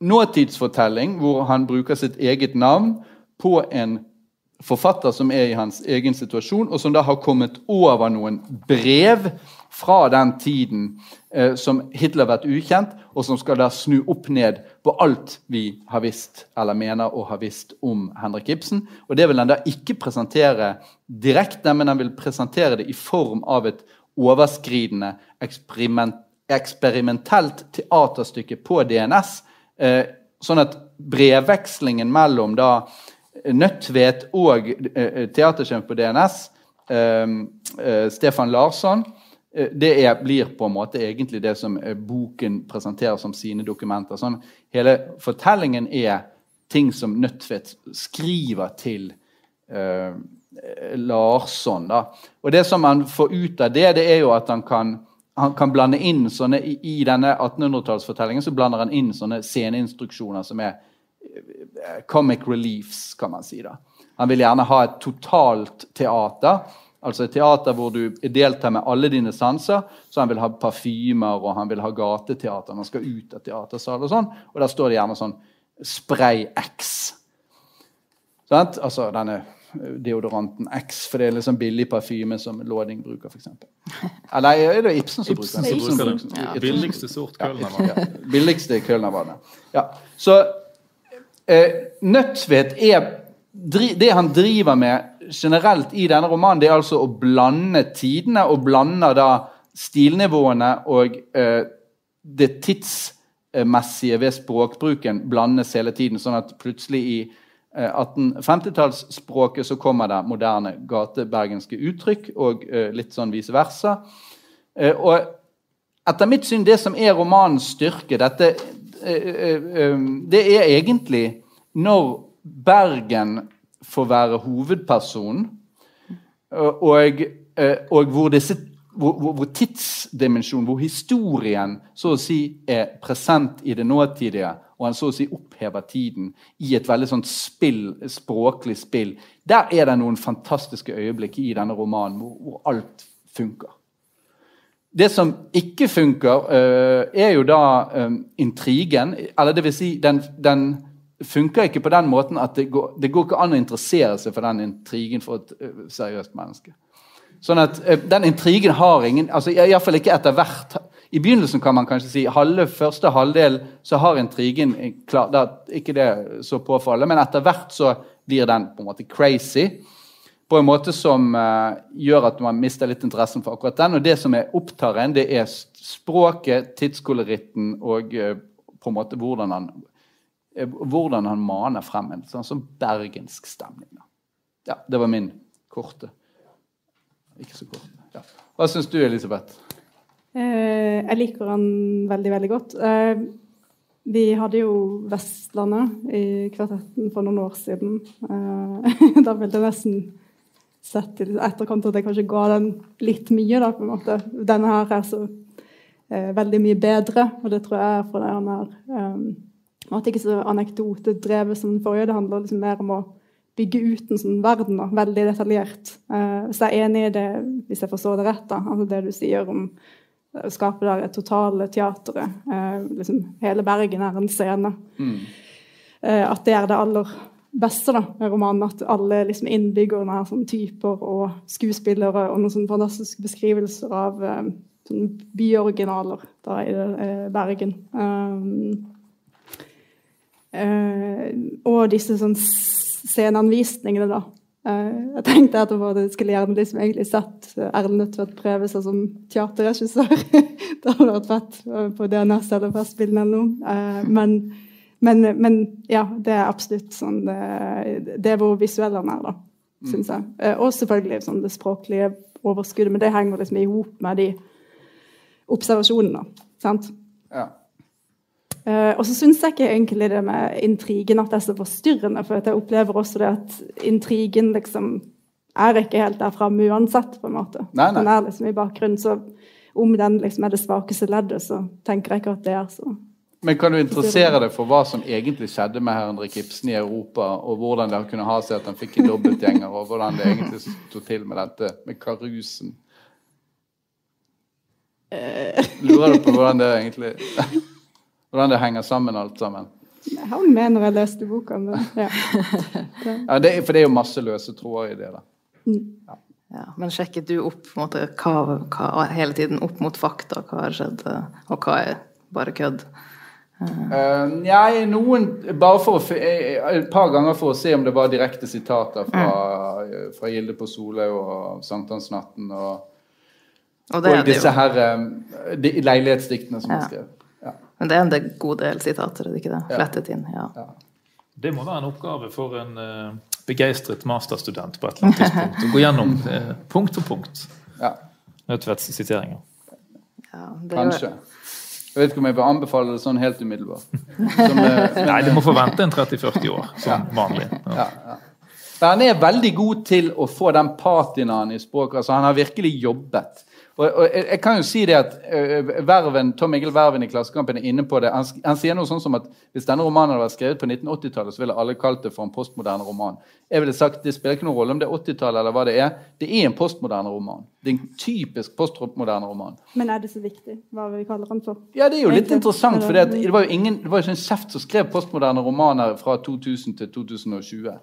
nåtidsfortelling hvor han bruker sitt eget navn på en forfatter som er i hans egen situasjon, og som da har kommet over noen brev fra den tiden eh, som Hitler har vært ukjent, og som skal da snu opp ned på alt vi har visst, eller mener å ha visst om Henrik Ibsen. Og det vil han da ikke presentere direkte, men han vil presentere det i form av et overskridende eksperiment, eksperimentelt teaterstykke på DNS. Eh, sånn at brevvekslingen mellom da Nødtvedt og eh, teatersjef på DNS, eh, Stefan Larsson, det er, blir på en måte egentlig det som boken presenterer som sine dokumenter. Sånn, hele fortellingen er ting som Nødtvedt skriver til eh, Larsson. Da. Og det som man får ut av det, det er jo at han kan, han kan blande inn sånne I, denne 1800-tallsfortellingen så blander han inn sånne sceneinstruksjoner som er eh, comic reliefs, kan man si. da. Han vil gjerne ha et totalt teater. Altså et teater hvor du deltar med alle dine sanser. Så han vil ha parfymer og han vil ha gateteater. Man skal ut av teatersal og sånn. Og der står det gjerne sånn Spray X. Sant? Altså denne deodoranten X, for det er liksom billig parfyme som Låding bruker, f.eks. Eller er det Ibsen som Ibsen bruker Ibsen. bruker det. Ja. Billigste sort kølnervann. ja, billigste Kølnervannet. Ja. Så eh, Nødtvedt er det han driver med generelt i denne romanen, det er altså å blande tidene, og blander da stilnivåene og eh, det tidsmessige ved språkbruken blandes hele tiden. Sånn at plutselig i 1850-tallsspråket så kommer det moderne gatebergenske uttrykk, og eh, litt sånn vice versa. Eh, og etter mitt syn, det som er romanens styrke, dette, eh, eh, det er egentlig når Bergen får være hovedperson, og, og hvor disse hvor, hvor, tidsdimensjonen, hvor historien så å si er present i det nåtidige, og han så å si opphever tiden i et veldig sånt spill, språklig spill. Der er det noen fantastiske øyeblikk i denne romanen hvor, hvor alt funker. Det som ikke funker, uh, er jo da um, intrigen. Eller det vil si, den, den, funker ikke på den måten at det går, det går ikke an å interessere seg for den intrigen for et uh, seriøst menneske. Sånn at Den intrigen har ingen altså Iallfall ikke etter hvert. I begynnelsen kan man kanskje si halve, første halvdel så har intrigen klar, da, ikke det så påfallende, men etter hvert så blir den på en måte crazy. På en måte som uh, gjør at man mister litt interessen for akkurat den. Og det som er opptar en, det er språket, tidskoloritten og uh, på en måte hvordan han, uh, hvordan han maner frem en sånn, som bergensk stemning. Ja, det var min korte ikke så kort. Ja. Hva syns du, Elisabeth? Eh, jeg liker han veldig, veldig godt. Eh, vi hadde jo Vestlandet i kvartetten for noen år siden. Eh, da ville jeg nesten sett i etterkant at jeg kanskje ga den litt mye. da, på en måte. Denne her er så veldig mye bedre, og det tror jeg er fordi han er um, at ikke så anekdotedrevet som den forrige. Det handler liksom mer om å bygge ut en sånn verden, da, veldig detaljert. Uh, så jeg er enig i det, hvis jeg forstår det rett, da, altså det du sier om skape det totale teateret. Eh, liksom, hele Bergen er en scene. Mm. Eh, at det er det aller beste da, med romanen. At alle liksom, innbyggerne er sånn typer og skuespillere og noen sånne fantastiske beskrivelser av sånn byoriginaler da, i Bergen. Um, og disse sånn sceneanvisningene, da. Eh, jeg tenkte etterpå at jeg skulle gjerne liksom egentlig sett Erlend Nødtvedt prøve seg som teaterregissør. det hadde vært fett på DNS eller Festspillene eller noe. Eh, men, men, men, ja, det er absolutt sånn Det, det er hvor visuell han er, da, mm. syns jeg. Eh, og selvfølgelig sånn det språklige overskuddet, men det henger liksom i hop med de observasjonene. sant? Ja. Uh, og så syns jeg ikke egentlig det med intrigen at det er så forstyrrende. For jeg opplever også det at intrigen liksom er ikke helt der framme uansett, på en måte. Nei, nei. Den er liksom i bakgrunnen. Så om den liksom er det svakeste leddet, så tenker jeg ikke at det er så Men kan du interessere deg for hva som egentlig skjedde med Henrik Ibsen i Europa, og hvordan det kunne ha seg at han fikk en dobbeltgjenger, og hvordan det egentlig sto til med dette, med karusen? Eh. Lurer du på hvordan det egentlig hvordan det henger sammen, alt sammen. Jeg har med når jeg leste boka, men ja. ja det, for det er jo masse løse tråder i det. da. Mm. Ja. Ja, men sjekket du opp måte, hva, hva, hele tiden opp mot fakta? Hva har skjedd, og hva er bare kødd? Uh, nei, noen Bare for å, et par ganger for å se om det var direkte sitater fra, mm. fra Gilde på Soløy og sankthansnatten og, og, og disse her um, de, leilighetsdiktene som ja. er skrevet. Men det er en god del sitater, er det ikke det? Flettet inn. ja. Det må være en oppgave for en uh, begeistret masterstudent på et eller annet tidspunkt. Å gå gjennom uh, punkt for punkt ja. Nødtvedts siteringer. Ja, Kanskje. Jeg vet ikke om jeg vil anbefale det sånn helt umiddelbart. Som, uh, Nei, du må forvente en 30-40 år som vanlig. Ja. Ja, han er veldig god til å få den patinaen i språket. Altså, han har virkelig jobbet. Og, og, jeg kan jo si det at uh, Verven, Tom Egil Verven i Klassekampen er inne på det. Han, han, sier noe sånn som at hvis denne romanen hadde vært skrevet på 1980-tallet, så ville alle kalt det for en postmoderne roman. Jeg ville sagt Det spiller ikke noen rolle om det er 80-tallet eller hva det er. Det er en postmoderne roman. Det er en typisk postmoderne roman. Men er det så viktig hva vi kaller den for? Ja, det er jo litt interessant. For det, det var jo ingen, det var jo ikke en kjeft som skrev postmoderne romaner fra 2000 til 2020. Uh,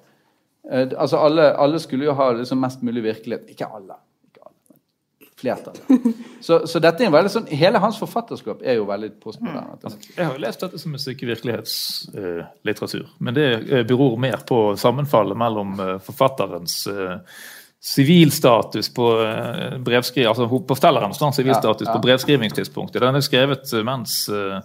eh, altså alle, alle, skulle jo ha liksom mest mulig virkelighet. Ikke alle flertall. Så, så dette er en veldig sånn, hele hans forfatterskap er jo veldig postmoderne. Jeg har jo lest dette som en stykke virkelighetslitteratur. men det eh, beror mer på sammenfallet mellom eh, forfatterens eh, sivilstatus på brevskri... altså på sivilstatus ja, ja. på brevskrivingstidspunktet. Den er skrevet mens Eh,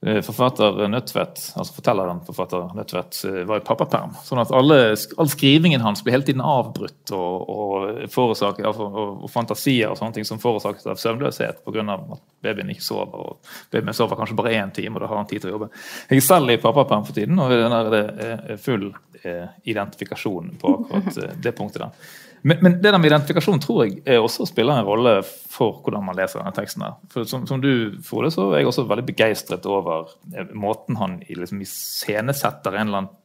forfatter Nødtvedt, altså fortelleren forfatter Nødtvedt, eh, var i pappaperm. Sånn at alle, all skrivingen hans ble hele tiden avbrutt, og, og, og, fantasier og sånne ting som forårsaket av søvnløshet pga. at babyen ikke sover. og Babyen sover kanskje bare én time, og da har han tid til å jobbe. Jeg er selv i pappaperm for tiden, og det er full eh, identifikasjon på akkurat det punktet der. Men, men, det der med identifikasjon tror jeg også spiller en rolle for hvordan man leser denne teksten. her. For som, som du, Frode, så er jeg også veldig begeistret over eh, måten han liksom iscenesetter en eller annen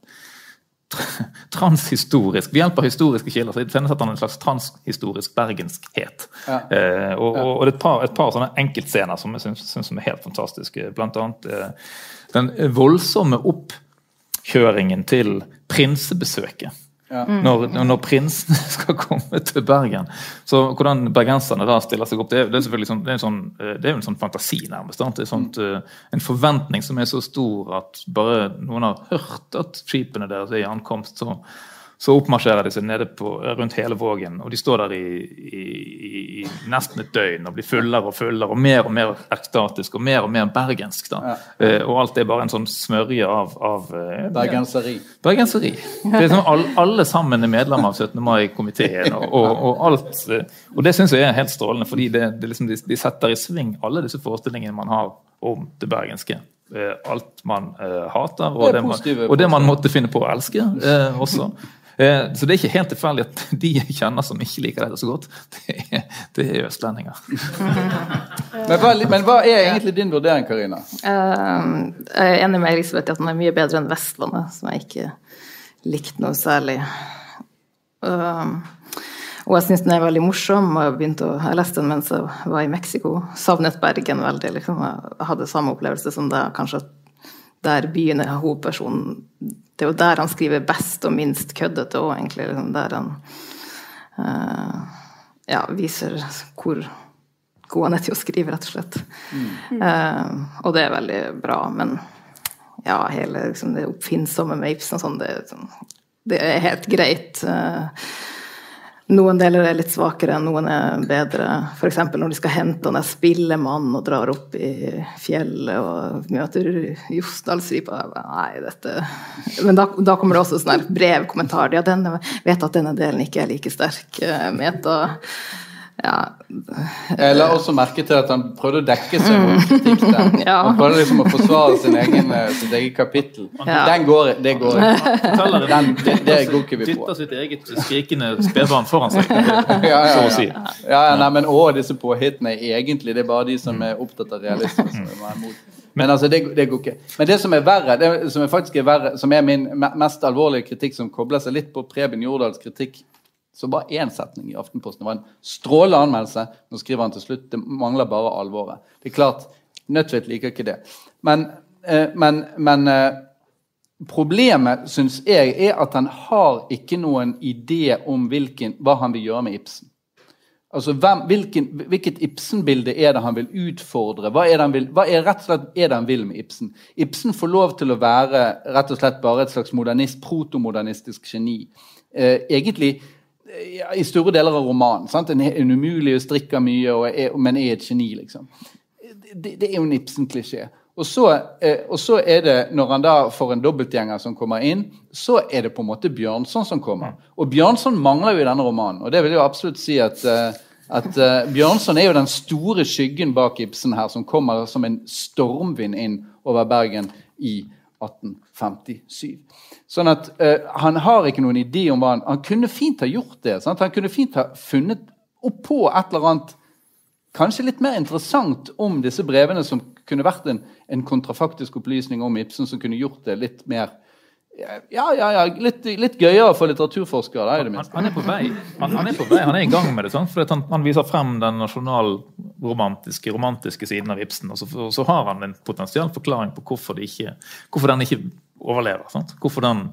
transhistorisk Ved hjelp av historiske kilder så iscenesetter han en slags transhistorisk bergenskhet. Ja. Eh, og, og, og, det er et par, et par sånne enkeltscener som jeg syns er helt fantastiske. Blant annet eh, den voldsomme oppkjøringen til prinsebesøket ja. Når, når, prinsen skal komme til Bergen. Så Hvordan bergenserne da stiller seg opp, det er, det er selvfølgelig sånn, det er, sånn, eh, det er jo en sånn fantasi, nærmest. Det er sånt, eh, en forventning som er så stor at bare noen har hørt at skipene deres er i ankomst, så så oppmarsjerer de seg nede på, rundt hele Vågen. Og de står der i, i, i, nesten et døgn og blir fullere og fullere og mer og mer ekstatisk og mer og mer bergensk. da. Ja. Uh, og alt er bare en sånn smørje av, av uh, Bergenseri. Bergenseri. Det er som all, alle sammen er medlemmer av 17. mai-komiteen. Og, og, og, alt, uh, og det syns jeg er helt strålende, fordi det, det liksom, de, de, setter i sving alle disse forestillingene man har om det bergenske. Alt man hater, og det, man, og det, man, måtte finne på å elske også. Eh, så det er ikke helt tilfeldig at de jeg kjenner som ikke liker dette så godt, det er, det er østlendinger. men, hva, men, hva, er egentlig din vurdering, Karina? Uh, jeg er enig med Elisabeth i at den er mye bedre enn Vestlandet, som jeg ikke likte noe særlig. Uh, og jeg syns den er veldig morsom. og Jeg, å, jeg leste den mens jeg var i Mexico. Savnet Bergen veldig. Liksom. Jeg hadde samme opplevelse som deg. Kanskje der byen er hovedpersonen det er jo der han skriver best og minst køddete òg, egentlig. Liksom der han uh, ja, viser hvor god han er til å skrive, rett og slett. Mm. Uh, og det er veldig bra. Men ja, hele liksom, det oppfinnsomme med Ibsen og sånn, det, sånn, det, er helt greit. Uh, noen deler er litt svakere, noen er bedre. F.eks. når de skal hente han der spillemannen og drar opp i fjellet og møter Jostdalsripa. Nei, dette Men da, da, kommer det også sånn brevkommentar. Ja, den vet at denne delen ikke er like sterk. Eh, Meta ja. Jeg la også merke til at han prøvde å dekke seg mot kritikk der. ja. Han prøvde liksom å forsvare sin egen, eh, sitt eget kapittel. Ja. Den går det går Den, det, det går ikke vi på. Dytter sitt eget skrikende spedbarn foran seg, ja, så å si. Ja, nei, men også disse påhittene egentlig, det er bare de som er opptatt av realisme. som Men altså, det, det, går ikke. Men det som er verre, det som er faktisk er verre, som er min mest alvorlige kritikk, som kobler seg litt på Preben Jordals kritikk så bare én setning i Aftenposten. Det var en strålende anmeldelse. Nå skriver han til slutt det mangler bare alvoret. Det er klart, Nødtvedt liker ikke det. Men, eh, men, men eh, problemet, syns jeg, er at han har ikke noen idé om hvilken, hva han vil gjøre med Ibsen. Altså, hvem, hvilken, Hvilket Ibsen-bilde er det han vil utfordre? Hva er det han vil, er rett og slett er det han vil med Ibsen? Ibsen får lov til å være rett og slett bare et slags modernist, protomodernistisk geni. Eh, egentlig i store deler av romanen. Sant? En, en umulig og strikker mye, og er, men er et geni, liksom. Det, det er jo en Ibsen-klisjé. Og så, eh, og så, er det, når han da får en dobbeltgjenger som kommer inn, så er det på en måte Bjørnson som kommer. Og Bjørnson mangler jo i denne romanen. Og det vil jo absolutt si at, eh, at uh, Bjørnson er jo den store skyggen bak Ibsen her, som kommer som en stormvind inn over Bergen i 1857. Sånn at uh, Han har ikke noen idé om hva han Han kunne fint ha gjort det. Sant? Han kunne fint ha funnet opp på et eller annet kanskje litt mer interessant om disse brevene, som kunne vært en, en kontrafaktisk opplysning om Ibsen, som kunne gjort det litt mer ja, ja, ja. Litt, litt gøyere for litteraturforskere. Han, han, er på vei. Han, han, er på vei, han er i gang med det. Sant? For han, han, viser frem den nasjonalromantiske romantiske siden av Ibsen. Og så, og så, har han en potensiell forklaring på hvorfor, ikke, hvorfor den ikke overlever. Sant? Hvorfor den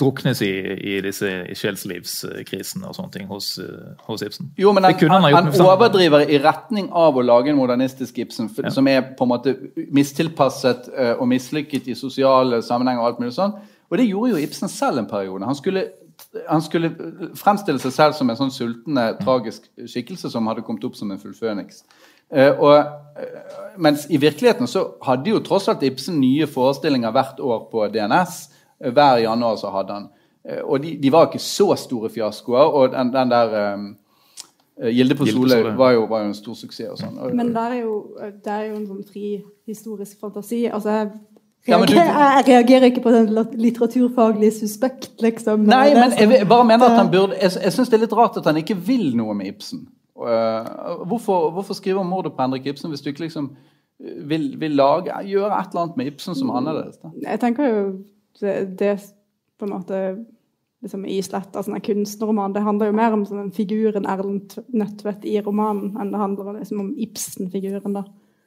druknes i, i disse sjelslivskrisene og sånne ting hos, eh, hos Ibsen. Jo, men han, han han, overdriver i retning av å lage en modernistisk Ibsen, for, Ja. som er på en måte mistilpasset eh, og mislykket i sosiale sammenhenger og alt mulig sånn. Og det gjorde jo Ibsen selv en periode. Han skulle, han skulle fremstille seg selv som en sånn sultende, tragisk skikkelse som hadde kommet opp som en full føniks. Eh, og, eh, mens i virkeligheten så hadde jo tross alt Ibsen nye forestillinger hvert år på DNS. Eh, Hver januar så hadde han. Og de, de var ikke så store fiaskoer. Og den, den der um, Gilde på Gilde på Soløy Soløy. var, var jo en stor suksess. og sånn. Men det er jo, der er jo en sånn fri historisk fantasi. Altså, jeg, Ja, du- jeg reagerer ikke på den litteraturfaglige suspekt, liksom. Nei, men jeg, jeg, bare mener at han burde Jeg, jeg syns det er litt rart at han ikke vil noe med Ibsen. Eh, hvorfor, hvorfor skrive om mordet på Henrik Ibsen hvis du ikke liksom vil, vil lage, gjøre et eller annet med Ibsen som er annerledes? Da? Jeg tenker jo det, det på en måte liksom Islett, altså en kunstnerroman, det handler jo mer om sånn figuren Erlend Nødtvedt i romanen enn det handler liksom om Ibsen-figuren. da.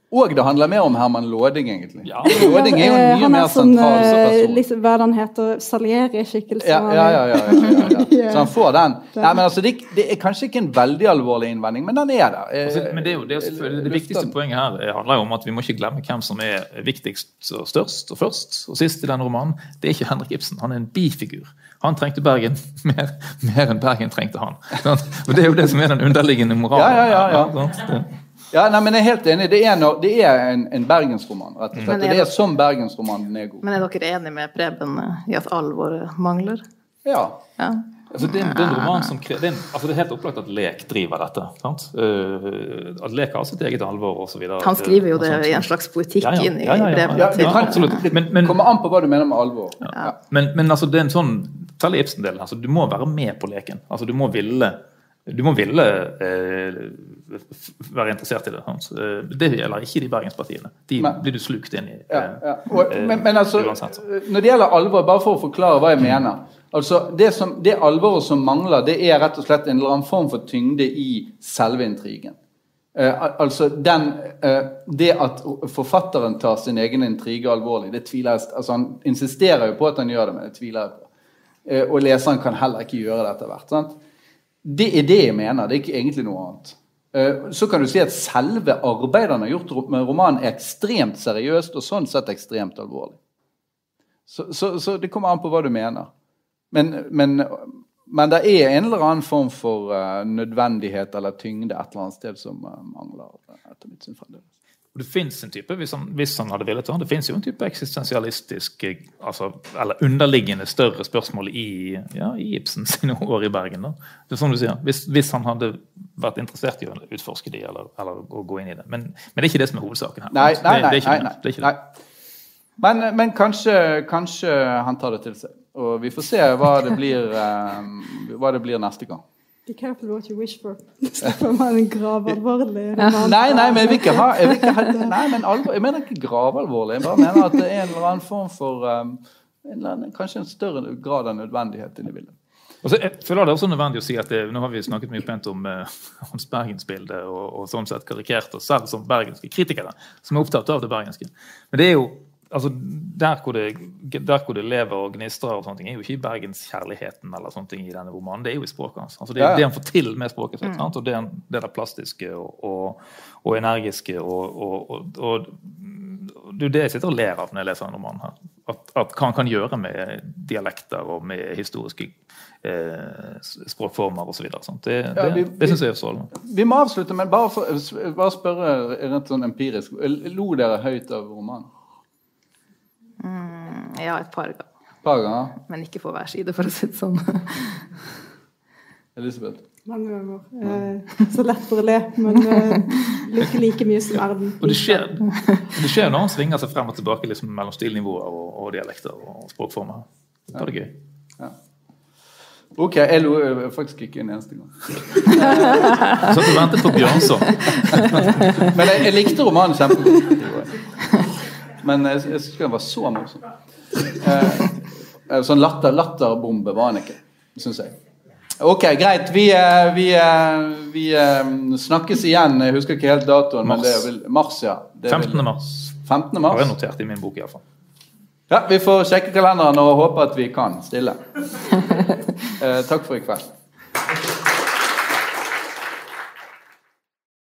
Og det handler mer om Herman Låding, egentlig. Ja. Låding er jo mye er mer sånn, sentral eh, person. Liksom, hva er det han heter? Salieri-skikkelse. Ja, ja, ja, ja, ja, ja, ja. Så han får den. Den. Nei, men altså, det, det er kanskje ikke en veldig alvorlig innvending, men den er der. Eh, Altså, men det, er jo, det, er det viktigste poenget her eh, handler jo om at vi må ikke glemme hvem som er viktigst og størst og først og sist i denne romanen. Det er ikke Henrik Ibsen, han er en bifigur. Han trengte Bergen mer, mer enn Bergen trengte han. Og Det er jo det som er den underliggende moralen. Ja, ja, ja, ja. Ja, nei, men jeg er helt enig. Det er, no, det er en, en bergensroman, rett og slett. Er det er som bergensroman den er god. Men er dere enige med Preben i at alvor mangler? Ja. Ja. Altså, det, er en- det er en roman som kre- det er, en, altså, det er helt opplagt at Lek driver dette. Sant? Uh, at Lek har sitt eget alvor osv. Han skriver jo det i en slags poetikk Ja, ja. inn i Ja, ja, ja. brevene Ja, det absolutt. Men, men, Kommer an på hva du mener med alvor. Ja. Men, men altså, det er en sånn Særlig Ibsen-delen. Altså, du må være med på leken. Altså, du må ville du må ville eh, være interessert i det. Sant? Eh, Det gjelder ikke de bergenspartiene. De men, blir du slukt inn i. Eh, ja. Og, eh, men, men altså, uansett. når det gjelder alvor, bare for å forklare hva jeg mener altså Det, som, det alvoret som mangler, det er rett og slett en eller annen form for tyngde i selve intrigen. Eh, altså den, eh, Det at forfatteren tar sin egen intrige alvorlig, det tviler jeg altså Han insisterer jo på at han gjør det, men det tviler jeg på. Eh, og leseren kan heller ikke gjøre det etter hvert. sant? Det er det jeg mener. Det er ikke egentlig noe annet. Eh, Så kan du si at selve arbeidet han har gjort med romanen, er ekstremt seriøst og sånn sett ekstremt alvorlig. Så, så, så det kommer an på hva du mener. Men, men, men det er en eller annen form for eh, nødvendighet eller tyngde et eller annet sted som eh, mangler. etter mitt syn fremdeles. Det fins en type, hvis han, hvis han hadde villet det, det finnes jo en type eksistensialistisk eh, altså, eller underliggende større spørsmål i, ja, i Ibsen sine år i Bergen. Da. Det er som du sier, hvis, hvis han hadde vært interessert i å utforske de, eller, eller å gå inn i det. Men, men det er ikke det som er hovedsaken her. Nei, nei, nei. det nei, nei, nei. Men, men kanskje, kanskje han tar det til seg. Og vi får se hva det blir, eh, hva det blir neste gang. Be careful what you wish for. Det skal en gravalvorlig roman. Nei, nei, men jeg vil ikke ha, jeg vil ikke ha Nei, men alvor, jeg mener ikke gravalvorlig. Jeg bare mener at det er en eller annen form for um, en eller annen, Kanskje en større grad av nødvendighet inni bildet. Og så jeg føler det er også nødvendig å si at det, Nå har vi snakket mye pent om eh, hans bergensbilde og, og sånn sett karikert oss selv som bergenske kritikere som er opptatt av det bergenske. Men det er jo altså der hvor, det, der hvor det lever og gnistrer, og sånne ting, er jo ikke i bergenskjærligheten eller sånne ting i denne romanen. Det er jo i språket hans. Altså det, Ja, ja. det han får til med språket sitt. Mm. Og det, det der plastiske og, og, og energiske og, og, og, og det er jo det jeg sitter og ler av når jeg leser denne romanen. her. At, at hva han kan gjøre med dialekter og med historiske eh, språkformer osv. Det, Ja, det, vi- det syns jeg er strålende. Vi må avslutte, men bare, for, bare spørre rent sånn empirisk. Lo dere høyt av romanen? Mm, Ja, et par ganger. Et par ganger? Men ikke på hver side, for å si det sånn. Elisabeth? Mange ganger. Eh, så lett for å le, men eh, ikke like mye som Erlend. Og det skjer, det skjer når han svinger seg frem og tilbake liksom, mellom stilnivåer og, og dialekter og språkformer. Da er det gøy. Ok, jeg lo faktisk ikke en eneste gang. Så du ventet på Bjørnson. Men jeg, jeg likte romanen kjempegodt. Men jeg, jeg syns ikke den var så morsom. Eh, eh, sånn latter, latterbombe var han ikke, syns jeg. Ok, greit. Vi, eh, vi, eh, vi snakkes igjen. Jeg husker ikke helt datoen. Men Mars. det er mars, ja. Det er vel- 15. mars 15. har jeg notert i min bok iallfall. Ja, Vi får sjekke kalenderen og håpe at vi kan stille. Eh, takk for i kveld.